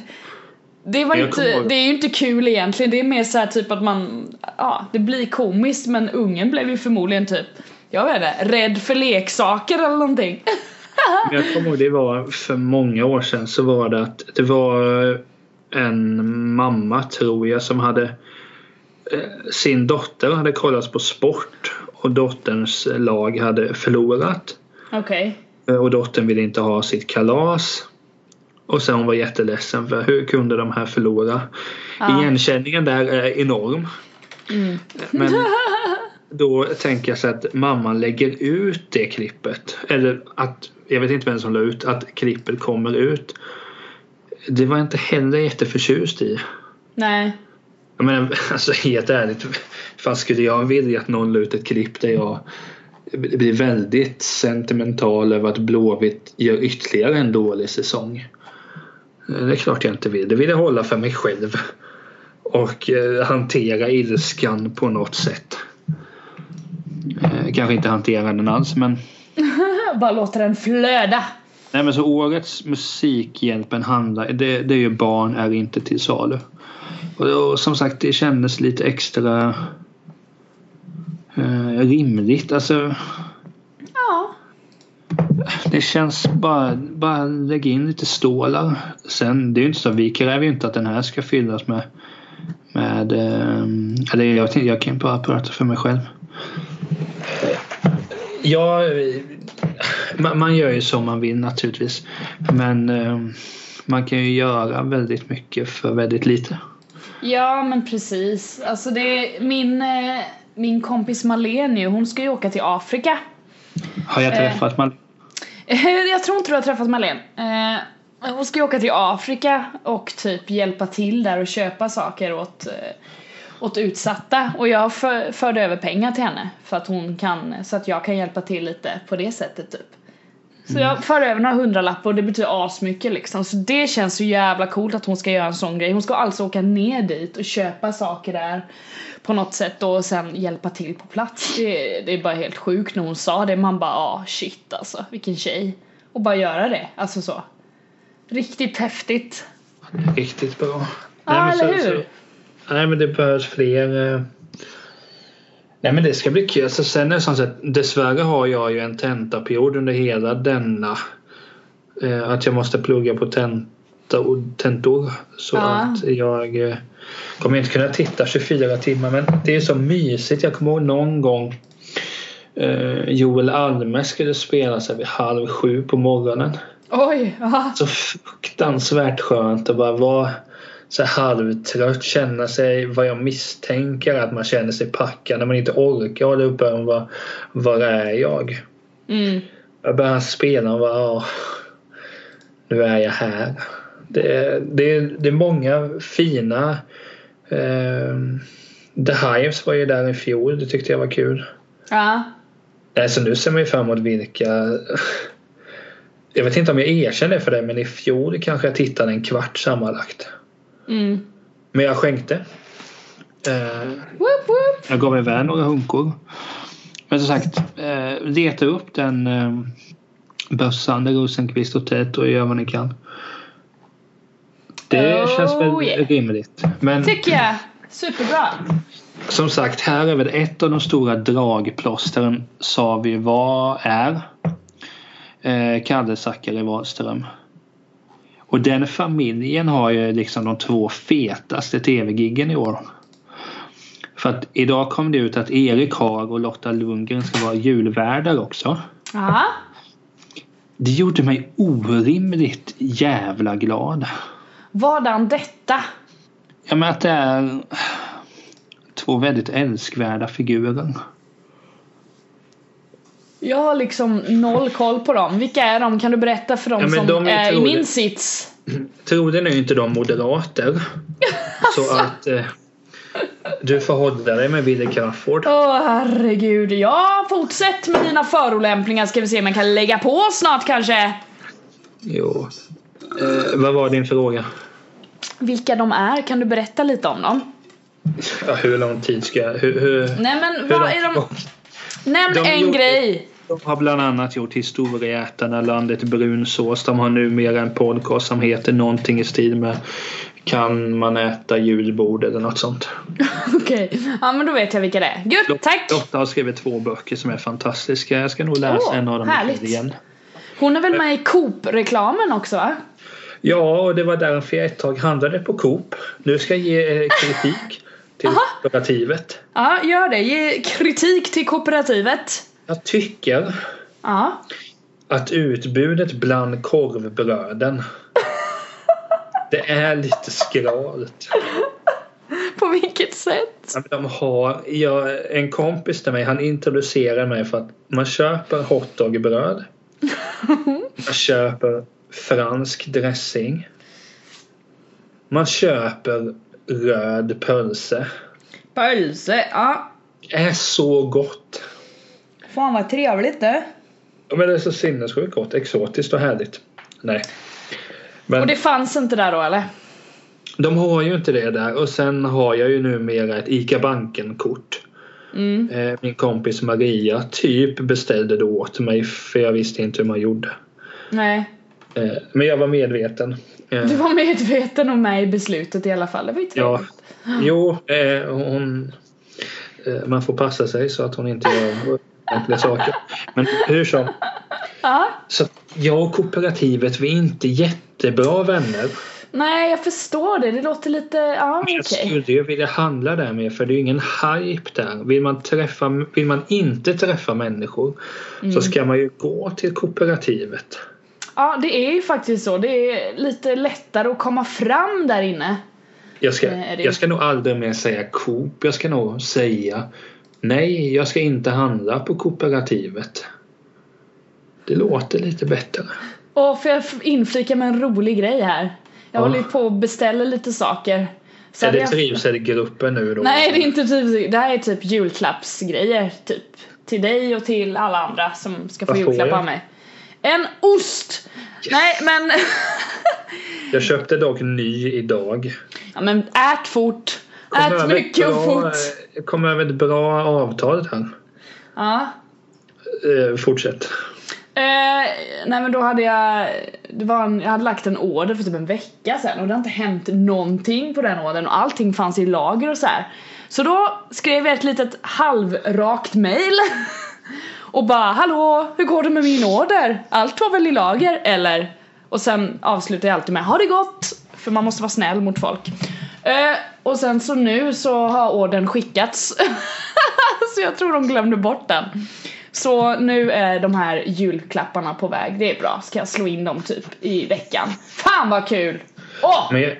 det, var inte, det är ju inte kul egentligen, det är mer så här typ att man, ja det blir komiskt men ungen blev ju förmodligen typ, jag vet inte, rädd för leksaker eller någonting. Jag kommer ihåg det var för många år sedan så var det att det var en mamma tror jag som hade eh, sin dotter hade kollat på sport och dotterns lag hade förlorat. Okej. Eh, Och dottern ville inte ha sitt kalas. Och sen hon var jätteledsen för hur kunde de här förlora? Ja. Igenkänningen där är enorm. Mm. Men då tänker jag så att mamman lägger ut det klippet. Eller att, jag vet inte vem som la ut, att klippet kommer ut. Det var jag inte heller jätteförtjust i. Nej. Jag menar, alltså helt ärligt. Fan skulle jag vilja att någon la ut ett klipp där jag blir väldigt sentimental över att Blåvitt gör ytterligare en dålig säsong. Det är klart jag inte vill. Det vill jag hålla för mig själv. Och eh, hantera ilskan på något sätt. Eh, kanske inte hantera den alls men Bara låter den flöda. Nej men så årets Musikhjälpen handlar, det, det är ju Barn är inte till salu. Och, och som sagt det kändes lite extra eh, rimligt. Alltså Ja. det känns bara, bara lägga in lite stålar. Sen det är ju inte så, vi kräver ju inte att den här ska fyllas med med eh, eller jag, jag kan bara prata för mig själv. Ja, man, gör ju som man vill naturligtvis. Men eh, man kan ju göra väldigt mycket för väldigt lite. Ja men precis. Alltså det min, eh, min kompis Malene hon ska ju åka till Afrika. Har jag träffat man? Jag tror inte du har träffat Malene. Eh, hon ska ju åka till Afrika och typ hjälpa till där och köpa saker åt, eh, åt utsatta. Och jag för, förde över pengar till henne för att hon kan, så att jag kan hjälpa till lite på det sättet typ. Så jag för över några hundralappar och det betyder asmycket liksom. Så det känns så jävla coolt att hon ska göra en sån grej. Hon ska alltså åka ner dit och köpa saker där på något sätt och sen hjälpa till på plats. Det, det är bara helt sjukt när hon sa det. Man bara ah shit alltså, vilken tjej. Och bara göra det, alltså så. Riktigt häftigt. Riktigt bra. Ja, men eller hur? så- Nej men det behövs fler. eh, Nej men det ska bli kul. Så sen är det sånt att dessvärre har jag ju en tentaperiod under hela denna. eh, Att jag måste plugga på tenta och tentor. Så Ja. att jag eh, kommer inte kunna titta 24 timmar. Men det är så mysigt. Jag kommer ihåg någon gång Joel Alme skulle spela sig vid halv sju på morgonen Oj, ja. så fruktansvärt skönt att bara vara så halvtrött, känna sig vad jag misstänker att man känner sig packad när man inte orkar hålla upp ögonen. Var, var är jag? Mm. Jag börjar spela och bara, ja, nu är jag här. Det, det, det är många fina eh, The Hives var ju där i fjol, det tyckte jag var kul. Ja. Alltså nu ser man ju fram emot vilka Jag vet inte om jag erkänner för det men i fjol kanske jag tittade en kvart sammanlagt. Mm. Men jag skänkte. Eh, Woop, woop. jag gav iväg några hunkor. Men som sagt, eh, leta upp den eh, bössan där Rosenqvist och Ted och gör vad ni kan. Det Oh, känns väl yeah. rimligt. Men Tycker jag. Superbra. som sagt, här är väl ett av de stora dragplåstren sa vi vad är eh, Kalle Zackari Wahlström. Och den familjen har ju liksom de två fetaste tv-giggen i år. För att idag kom det ut att Erik Haag och Lotta Lundgren ska vara julvärdar också. Ja. Det gjorde mig orimligt jävla glad. Vadan detta? Ja men att det är två väldigt älskvärda figurer. Jag har liksom noll koll på dem. Vilka är de? Kan du berätta för dem Ja, som de är är i min sits? Troligen är ju inte de moderater. Så att eh, du får hålla dig med Wille Crafoord. Åh herregud. Ja, fortsätt med dina förolämpningar ska vi se om jag kan lägga på snart kanske. Jo. Eh, vad var din fråga? Vilka de är, kan du berätta lite om dem? Ja, hur lång tid ska jag... Hur, hur, Nej men vad är de? Nämn De en gjorde- grej. De har bland annat gjort Historieätarna, Landet brunsås. De har numera en podcast som heter någonting i stil med Kan man äta julbord eller något sånt. Okej, ja men då vet jag vilka det är. Gud, tack! Lotta har skrivit två böcker som är fantastiska. Jag ska nog läsa Åh, en av dem härligt. igen. Hon är väl med i Coop-reklamen också va? Ja, och det var därför jag ett tag handlade på Coop. Nu ska jag ge eh, kritik till Aha. kooperativet. Ja, gör det. Ge kritik till kooperativet. Jag tycker Ja. att utbudet bland korvbröden det är lite skralt. På vilket sätt? De har, jag, en kompis till mig han introducerar mig för att man köper hotdogbröd. Man köper fransk dressing. Man köper röd pölse. Pölse, ja. Det är så gott. Fan vad trevligt det. Ja, Men det är så sinnessjukt gott. Exotiskt och härligt. Nej. Men Och det fanns inte där då eller? de har ju inte det där. Och sen har jag ju numera ett ICA Banken-kort. Mm. Eh, Min kompis Maria typ beställde det åt mig för jag visste inte hur man gjorde. Nej. Eh, Men jag var medveten. Eh, Du var medveten om mig i beslutet i alla fall. Det var ju Ja. trevligt. Jo, eh, hon... Man får passa sig så att hon inte gör olämpliga saker. Men hur som. Ja. Så jag och kooperativet vi är inte jättebra vänner. Nej, jag förstår det. Det låter lite... Ja, okej. Jag skulle ju vilja handla där med för det är ju ingen hype där. Vill man, träffa, vill man inte träffa människor Mm. så ska man ju gå till kooperativet. Ja, det är ju faktiskt så. Det är lite lättare att komma fram där inne. Jag ska, Eh, jag ska nog aldrig mer säga Coop. Jag ska nog säga nej, jag ska inte handla på kooperativet. Det låter lite bättre. Och får jag inflika med en rolig grej här? Jag Ja. håller ju på och beställer lite saker. Så är det jag- trivselgruppen nu då? Nej, det är inte typ Det här är typ julklappsgrejer. Typ. Till dig och till alla andra som ska få Vad får julklappar jag? av mig. En ost! Nej, men... Jag köpte dock ny idag. ja, men ät fort. Ät mycket och bra- fort. Jag kom över ett bra avtal här. Ja. Eh, fortsätt. Eh, nej men då hade jag, det var en, jag hade lagt en order för typ en vecka sedan och det har inte hänt någonting på den ordern och allting fanns i lager och så här. Så då skrev jag ett litet halvrakt mail och bara hallå, hur går det med min order? Allt var väl i lager eller? Och sen avslutar jag alltid med ha det gott! För man måste vara snäll mot folk. Eh, och sen så nu så har ordern skickats. så jag tror de glömde bort den. Så nu är de här julklapparna på väg. Det är bra. Ska jag slå in dem typ i veckan. Fan vad kul! Åh! Men jag,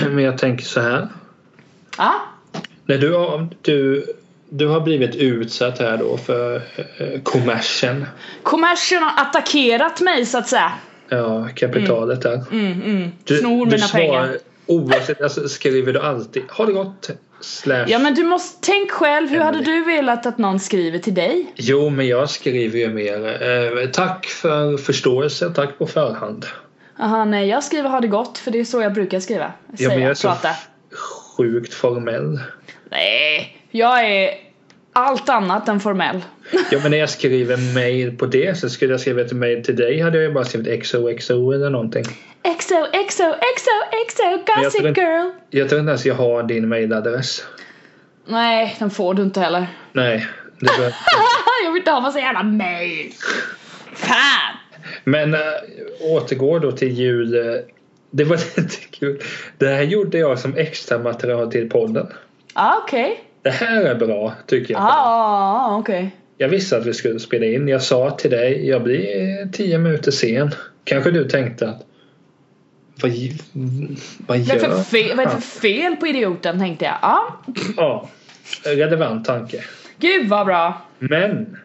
men jag tänker så här. Ja. När du har, du, du har blivit utsatt här då för eh, kommersen. Kommersen har attackerat mig så att säga. Ja, kapitalet där. Mm, mm. Du, Snor du mina pengar. Oavsett, alltså, skriver du alltid ha det gott slash. Ja men du måste, tänk själv, hur hade du velat att någon skriver till dig? Jo, men jag skriver ju mer eh, tack för förståelse, tack på förhand. Aha, nej jag skriver ha det gott för det är så jag brukar skriva. Ja, Säga, men jag är så prata. sjukt formell. Nej, jag är allt annat än formell. Ja, men när jag skriver mail på det så skulle jag skriva ett mail till dig hade jag ju bara skrivit XOXO eller någonting. XO, XO, XO, XO, jag gossip girl. Jag tror inte ens jag har din mailadress. Nej, den får du inte heller. Nej. Det jag vill inte ha massa jävla mail. Fan! Men äh, återgår då till jul. eh, Det var lite kul. Det här gjorde jag som extra material till podden. Ja, okej. Det här är bra tycker jag. Ja, okej. Jag visste att vi skulle spela in. Jag sa till dig, jag blir tio minuter sen. Kanske du tänkte att vad, vad Vad gör det för fel, vad är det för fel på idioten tänkte jag. Ja, Ja, relevant tanke. gud vad bra. Men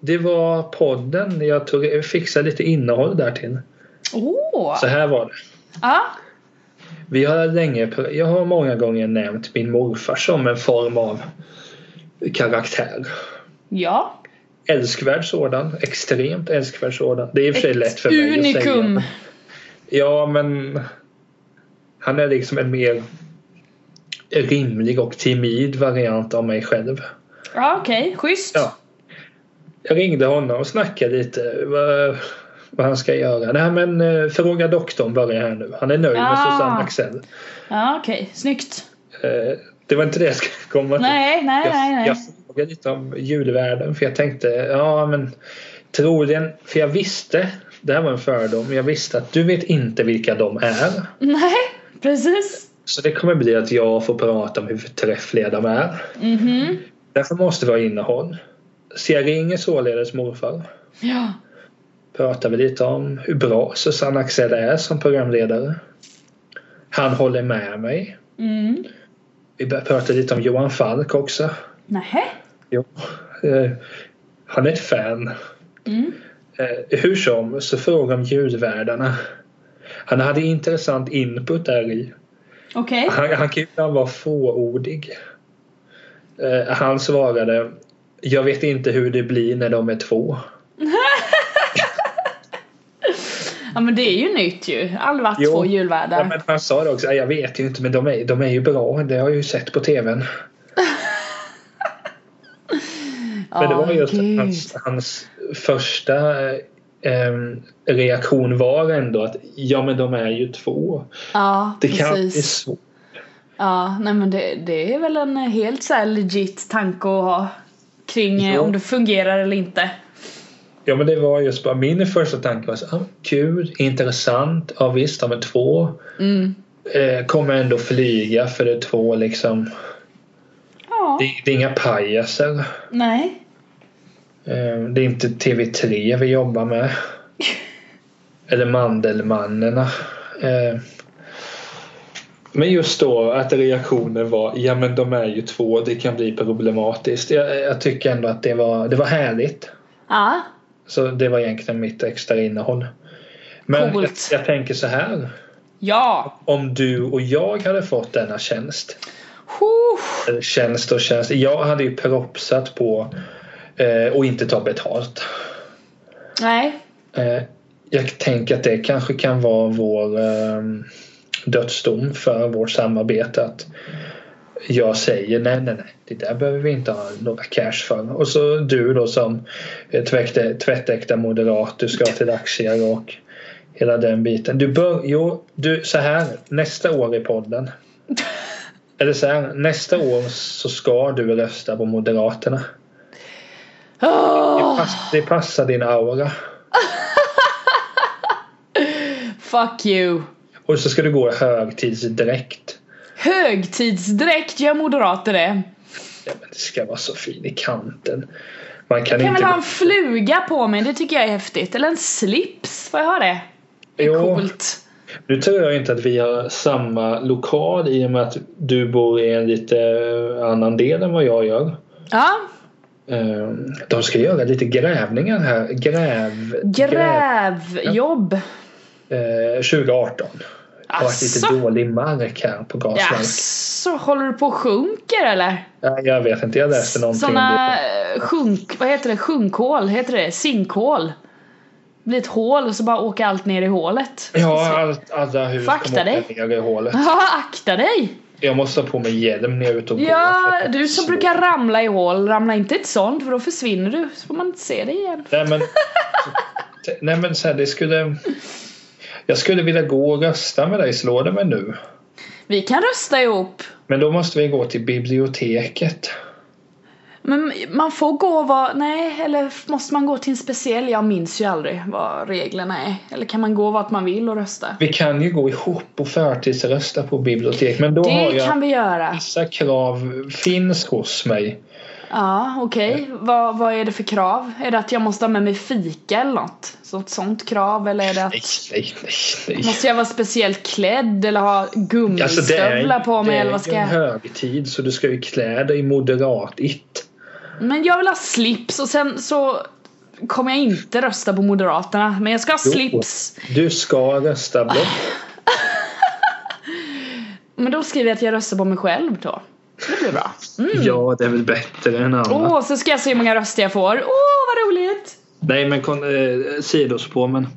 det var podden. Jag tog, fixade lite innehåll där till. Åh! Så här var det. Ja, Vi har länge, jag har många gånger nämnt min morfar som en form av karaktär. ja. Älskvärd sådan. Extremt älskvärd sådan. Det är i och för sig lätt för mig att Unikum. säga. Ja, men han är liksom en mer rimlig och timid variant av mig själv. Ja, okej. Schysst. Ja. Jag ringde honom och snackade lite vad, han ska göra. Nej men eh, fråga doktorn börjar här nu. Han är nöjd med Ah. Susanne Axel. Ja, okej. Snyggt. Eh, det var inte det jag skulle komma till. Nej, nej, jag, nej, nej. jag frågade lite om julvärden för jag tänkte ja men Troligen, för jag visste, det här var en fördom, jag visste att du vet inte vilka de är. Nej, precis. Så det kommer bli att jag får prata om hur förträffliga de är. Mhm. Därför måste vi ha innehåll. Så jag ringer således morfar. Ja. Pratar vi lite om hur bra Susanne Axel är som programledare. Han håller med mig. Mm. Vi börjar prata lite om Johan Falk också. Nähä? Jo. Eh, han är ett fan. Mm. Eh, hur som så frågar om ljudvärdarna. Han hade intressant input där i. Okej. Han, han kan ibland vara fåordig. Eh, han svarade Jag vet inte hur det blir när de är två. Ja men det är ju nytt ju. Aldrig varit Jo. två Ja, julvärdar. men han sa det också. "Ja, Jag vet ju inte men de är, de är ju bra. Det har jag ju sett på tvn. Men det var just gud. hans, hans första eh, reaktion var ändå att ja men de är ju två. Ja, Det kan bli precis. svårt. Ja, nej men det, det är väl en helt så legit tanke att ha kring eh, Jo. om det fungerar eller inte. Ja men det var just bara min första tanke var så ah, kul, intressant, ja visst de är två. Mm. Eh, kommer ändå flyga för det är två liksom. Ja, Det, det är inga pajaser. nej. Eh, det är inte TV3 vi jobbar med. Eller Mandelmannerna. Eh, men just då att reaktionen var ja men de är ju två, det kan bli problematiskt. Jag, jag tycker ändå att det var, det var härligt. Ja, Så det var egentligen mitt extra innehåll. Men jag, jag tänker så här. ja. Om du och jag hade fått denna tjänst. Eller tjänst och tjänst. Jag hade ju propsat på eh, och inte ta betalt. Nej. Eh, jag tänker att det kanske kan vara vår eh, dödsdom för vårt samarbete. Att jag säger nej, nej, nej. Det där behöver vi inte ha några cash för. Och så du då som eh, tvätte, tvättäkta moderat. Du ska till aktier och hela den biten. Du bör, jo, du så här nästa år i podden. Eller så här, nästa år så ska du rösta på Moderaterna. Det, Oh, pass, det passar din aura. fuck you. Och så ska du gå i högtidsdräkt. Högtidsdräkt gör moderater det. Ja, men det ska vara så fin i kanten. Man kan Jag kan inte... väl ha en fluga på mig, det tycker jag är häftigt. Eller en slips, får jag ha det? Det Jo. coolt. Nu tror jag inte att vi har samma lokal i och med att du bor i en lite annan del än vad jag gör. Ja, Eh, De ska göra lite grävningar här. Gräv... grävjobb. eh, 2018. Det har varit lite Asså? dålig mark här på gasverk. Jaså, håller du på och sjunker eller? Ja, jag vet inte, jag läste någonting det. eh, sjunk, vad heter det, sjunkhål, heter det? Sinkhål. Det blir ett hål och så bara åker allt ner i hålet. Ja, allt, alla hus Fakta kommer dig. ner i hålet. Ja, akta dig! Jag måste ha på mig hjälm när jag är ute och går. Ja, du som brukar ramla i hål, ramla inte i ett sånt för då försvinner du så får man inte se dig igen. Nej men, nej, men så här, det skulle... Jag skulle vilja gå och rösta med dig, slå det mig nu. Vi kan rösta ihop. Men då måste vi gå till biblioteket. Men man får gå och vara, nej eller måste man gå till en speciell? Jag minns ju aldrig vad reglerna är. Eller kan man gå vart man vill och rösta? Vi kan ju gå ihop och förtidsrösta på bibliotek men då har Det jag kan vi göra. vissa krav finns hos mig. Ja, okej. Vad, vad är det för krav? Är det att jag måste ha med mig fika eller något? Så sånt krav? Eller är det att Nej, nej, nej, nej. måste jag vara speciellt klädd eller ha Alltså det är, gummistövlar på mig det eller är vad ska ju en jag? högtid så du ska ju klä dig moderat-it. Men jag vill ha slips och sen så kommer jag inte rösta på Moderaterna. Men jag ska ha slips. Du ska rösta blått. Men då skriver jag att jag röstar på mig själv då. Det blir bra. Mm. Ja, det är väl bättre än annat. Åh, så ska jag se hur många röster jag får. Åh, vad roligt! Nej men kon- eh, sidospår men.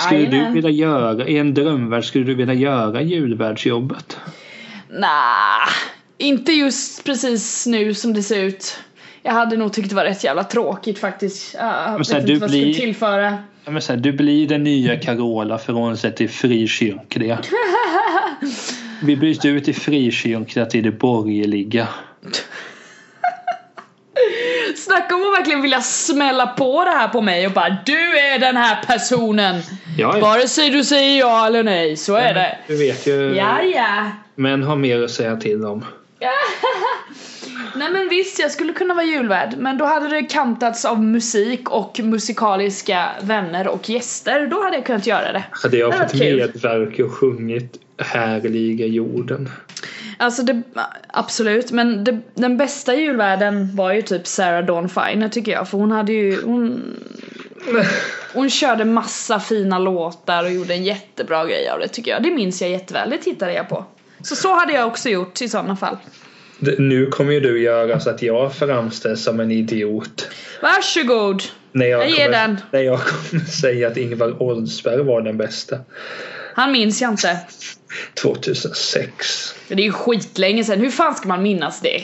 Skulle Jajamän. du vilja göra, i en drömvärld, skulle du vilja göra julvärdsjobbet? Nah, inte just precis nu som det ser ut. Jag hade nog tyckt det var rätt jävla tråkigt faktiskt. Jag vet här, inte du vad jag skulle blir- tillföra. Men så här, du blir den nya Carola frånsett till frikyrkliga. Vi byter ut till frikyrkliga till det borgerliga. Snacka om att verkligen vilja smälla på det här på mig och bara Du är den här personen! Ja, ja. Vare sig du säger ja eller nej, så är det. Du vet ju, Ja, ja. män har mer att säga till om. Nej men visst, jag skulle kunna vara julvärd men då hade det kantats av musik och musikaliska vänner och gäster. Då hade jag kunnat göra det. Hade jag Det fått medverka och sjungit Härliga jorden. Alltså det, absolut, men det, den bästa julvärden var ju typ Sarah Dawn Finer tycker jag för hon hade ju, hon, hon körde massa fina låtar och gjorde en jättebra grej av det tycker jag. Det minns jag jätteväl, det tittade jag på. Så så hade jag också gjort i sådana fall. Nu kommer ju du göra så att jag framställs som en idiot. Varsågod! När jag, Jag ger kommer, den. När jag kommer säga att Ingvar Oldsberg var den bästa. Han minns jag inte. 2006. Det är ju skitlänge sedan, hur fan ska man minnas det?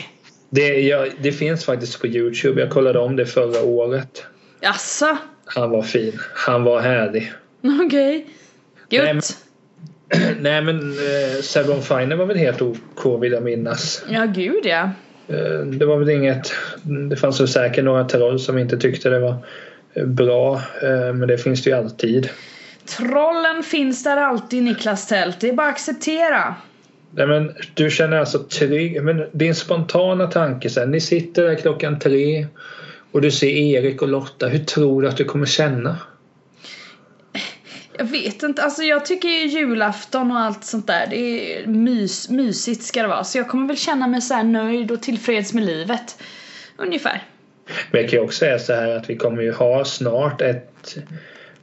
Det, jag, det finns faktiskt på Youtube. Jag kollade om det förra året. Jaså? Han var fin. Han var härlig. Okej. Men- Gött. Nej men eh, Severon Finer var väl helt OK vill jag minnas. Ja gud ja. Eh, det var väl inget. Det fanns väl säkert några troll som inte tyckte det var eh, bra. Eh, men det finns det ju alltid. Trollen finns där alltid Niklas Tält, det är bara att acceptera. Nej men du känner alltså trygg. Men din spontana tanke sen. Ni sitter där klockan tre. Och du ser Erik och Lotta. Hur tror du att du kommer känna? Jag vet inte, alltså jag tycker ju julafton och allt sånt där, det är mys, mysigt ska det vara. Så jag kommer väl känna mig så här nöjd och tillfreds med livet. Ungefär. Men jag kan ju också säga så här att vi kommer ju ha snart ett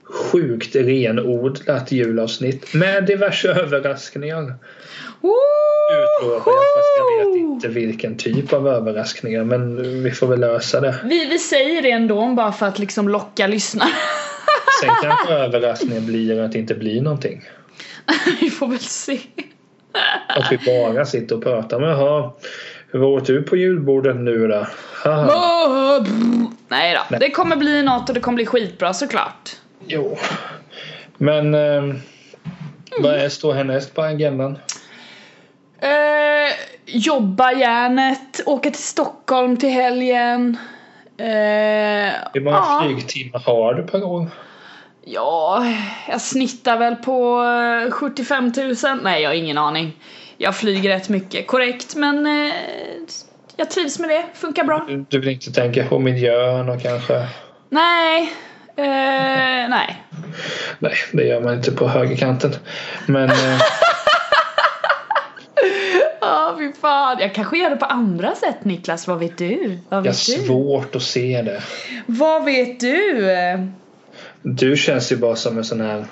sjukt renodlat julavsnitt med diverse överraskningar. Utlovar jag fast jag vet inte vilken typ av överraskningar men vi får väl lösa det. Vi, vi säger det ändå bara för att liksom locka lyssnare. Sen kanske överraskningen blir att det inte blir någonting. vi får väl se. Att vi bara sitter och pratar. Men jaha, hur åt du på julbordet nu då? Nej då, Nej. det kommer bli något och det kommer bli skitbra såklart. Jo. Men eh, vad är, står härnäst på agendan? Eh, jobba järnet, åka till Stockholm till helgen. Eh, Hur många ja. flygtimmar har du per år? Ja, jag snittar väl på eh, 75 000. Nej, jag har ingen aning. Jag flyger rätt mycket, korrekt, men eh, jag trivs med det. Funkar bra. Du, du vill inte tänka på miljön och kanske... Nej, eh, nej. Nej, det gör man inte på högerkanten. Men eh, Ja, fy fan. Jag kanske gör det på andra sätt, Niklas. Vad vet du? Vad jag har vet du? svårt att se det. Vad vet du? Du känns ju bara som en sån här...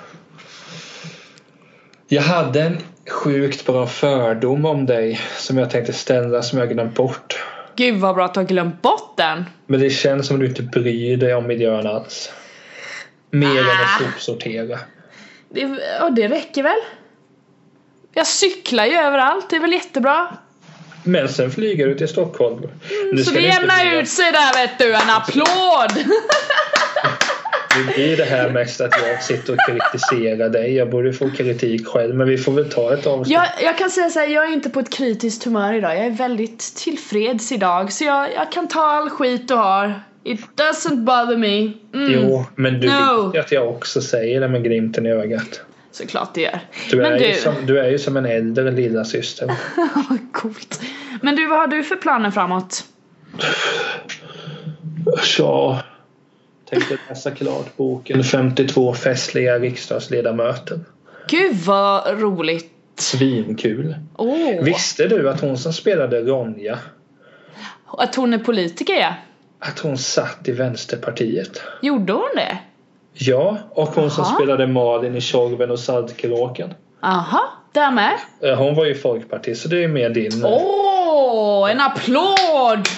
Jag hade en sjukt bra fördom om dig som jag tänkte ställa som jag glömt bort. Gud vad bra att du har glömt bort den. Men det känns som att du inte bryr dig om miljön alls. Mer än Ah. att sopsortera. Det, ja, det räcker väl? Jag cyklar ju överallt, det är väl jättebra? Men sen flyger du till Stockholm. Nu Så det jämnar ut sig där vet du, en applåd! Det blir det här mest att jag sitter och kritiserar dig. Jag borde få kritik själv. Men vi får väl ta ett avsnitt. jag, jag kan säga så här, jag är inte på ett kritiskt humör idag, jag är väldigt tillfreds idag så jag, jag kan ta all skit du har. It doesn't bother me. Mm, Jo, men du No. vet ju att jag också säger det med glimten i ögat. Såklart det gör. Du Men är, du, Ju som, du är ju som en äldre lilla syster. coolt. Men du, vad har du för planer framåt? Ja, tänkte läsa klart boken 52 festliga riksdagsledamöter. Gud vad roligt. Svinkul. Åh, Visste du att hon som spelade Ronja, att hon är politiker ja. att hon satt i Vänsterpartiet? Gjorde hon det? Ja, och hon som Jaha. spelade Malin i Tjorven och Saltkråkan. Aha, där med. Hon var ju folkpartist så det är mer din. Åh, en applåd!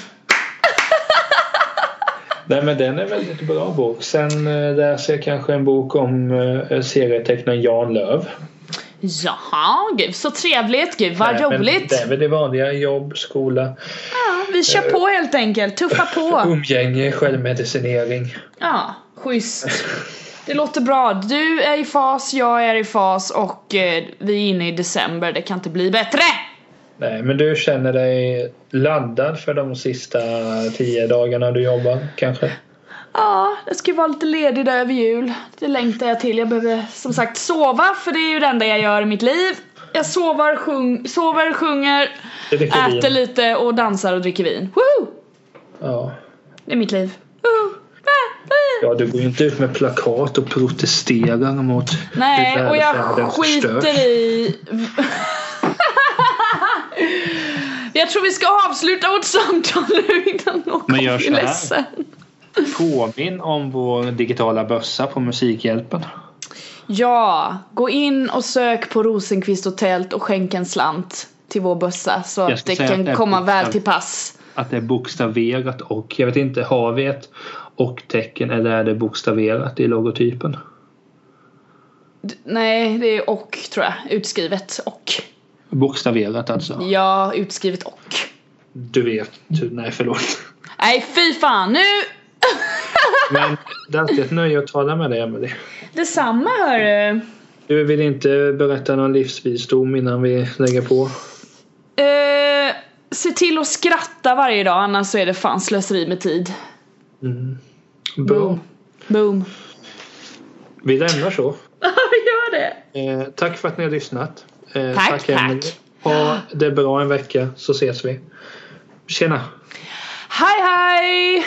Nej men den är väldigt bra bok. Sen eh, läser jag kanske en bok om eh, serietecknaren Jan Löv. Jaha, gud så trevligt, gud vad Nej, men roligt. Det är väl det vanliga. Jobb, skola, Ja, vi kör på helt enkelt, tuffa på. umgänge, självmedicinering. Ja, schysst. Det låter bra. Du är i fas, jag är i fas och eh, vi är inne i december. Det kan inte bli bättre! Nej, men du känner dig laddad för de sista tio dagarna du jobbar kanske? Ja, det ska vara lite ledig där över jul. Det längtar jag till. Jag behöver som sagt sova för det är ju det enda jag gör i mitt liv. Jag sover, sjung, sover sjunger, Dricker vin. äter lite och dansar och dricker vin. Woo! Ja. Det är mitt liv. Woo! Ah. ja, du går ju inte ut med plakat och protesterar mot Nej, och jag skiter i... jag tror vi ska avsluta vårt samtal nu innan någon Men gör blir ledsen. Påminn om vår digitala bössa på Musikhjälpen. Ja, gå in och sök på Rosenqvist och tält och skänk en slant till vår bössa så att det kan att det komma väl till pass. Att det är bokstaverat och. Jag vet inte, har vi ett och-tecken eller är det bokstaverat i logotypen? D- Nej, det är och tror jag. Utskrivet och. Bokstaverat alltså. Ja, utskrivet och. Du vet. du- Nej, förlåt. Nej, fy fan nu! Men det är alltid ett nöje att tala med dig, Emelie. Detsamma hörru. Du vill inte berätta någon livsvisdom innan vi lägger på? Eh, se till att skratta varje dag annars så är det fan slöseri med tid. Mm. Bra. Boom. Boom. Vi lämnar så. Ja, vi gör det. Eh, tack för att ni har lyssnat. Eh, Tack, tack. Emelie. Ha det bra en vecka så ses vi. Tjena! Hej hej!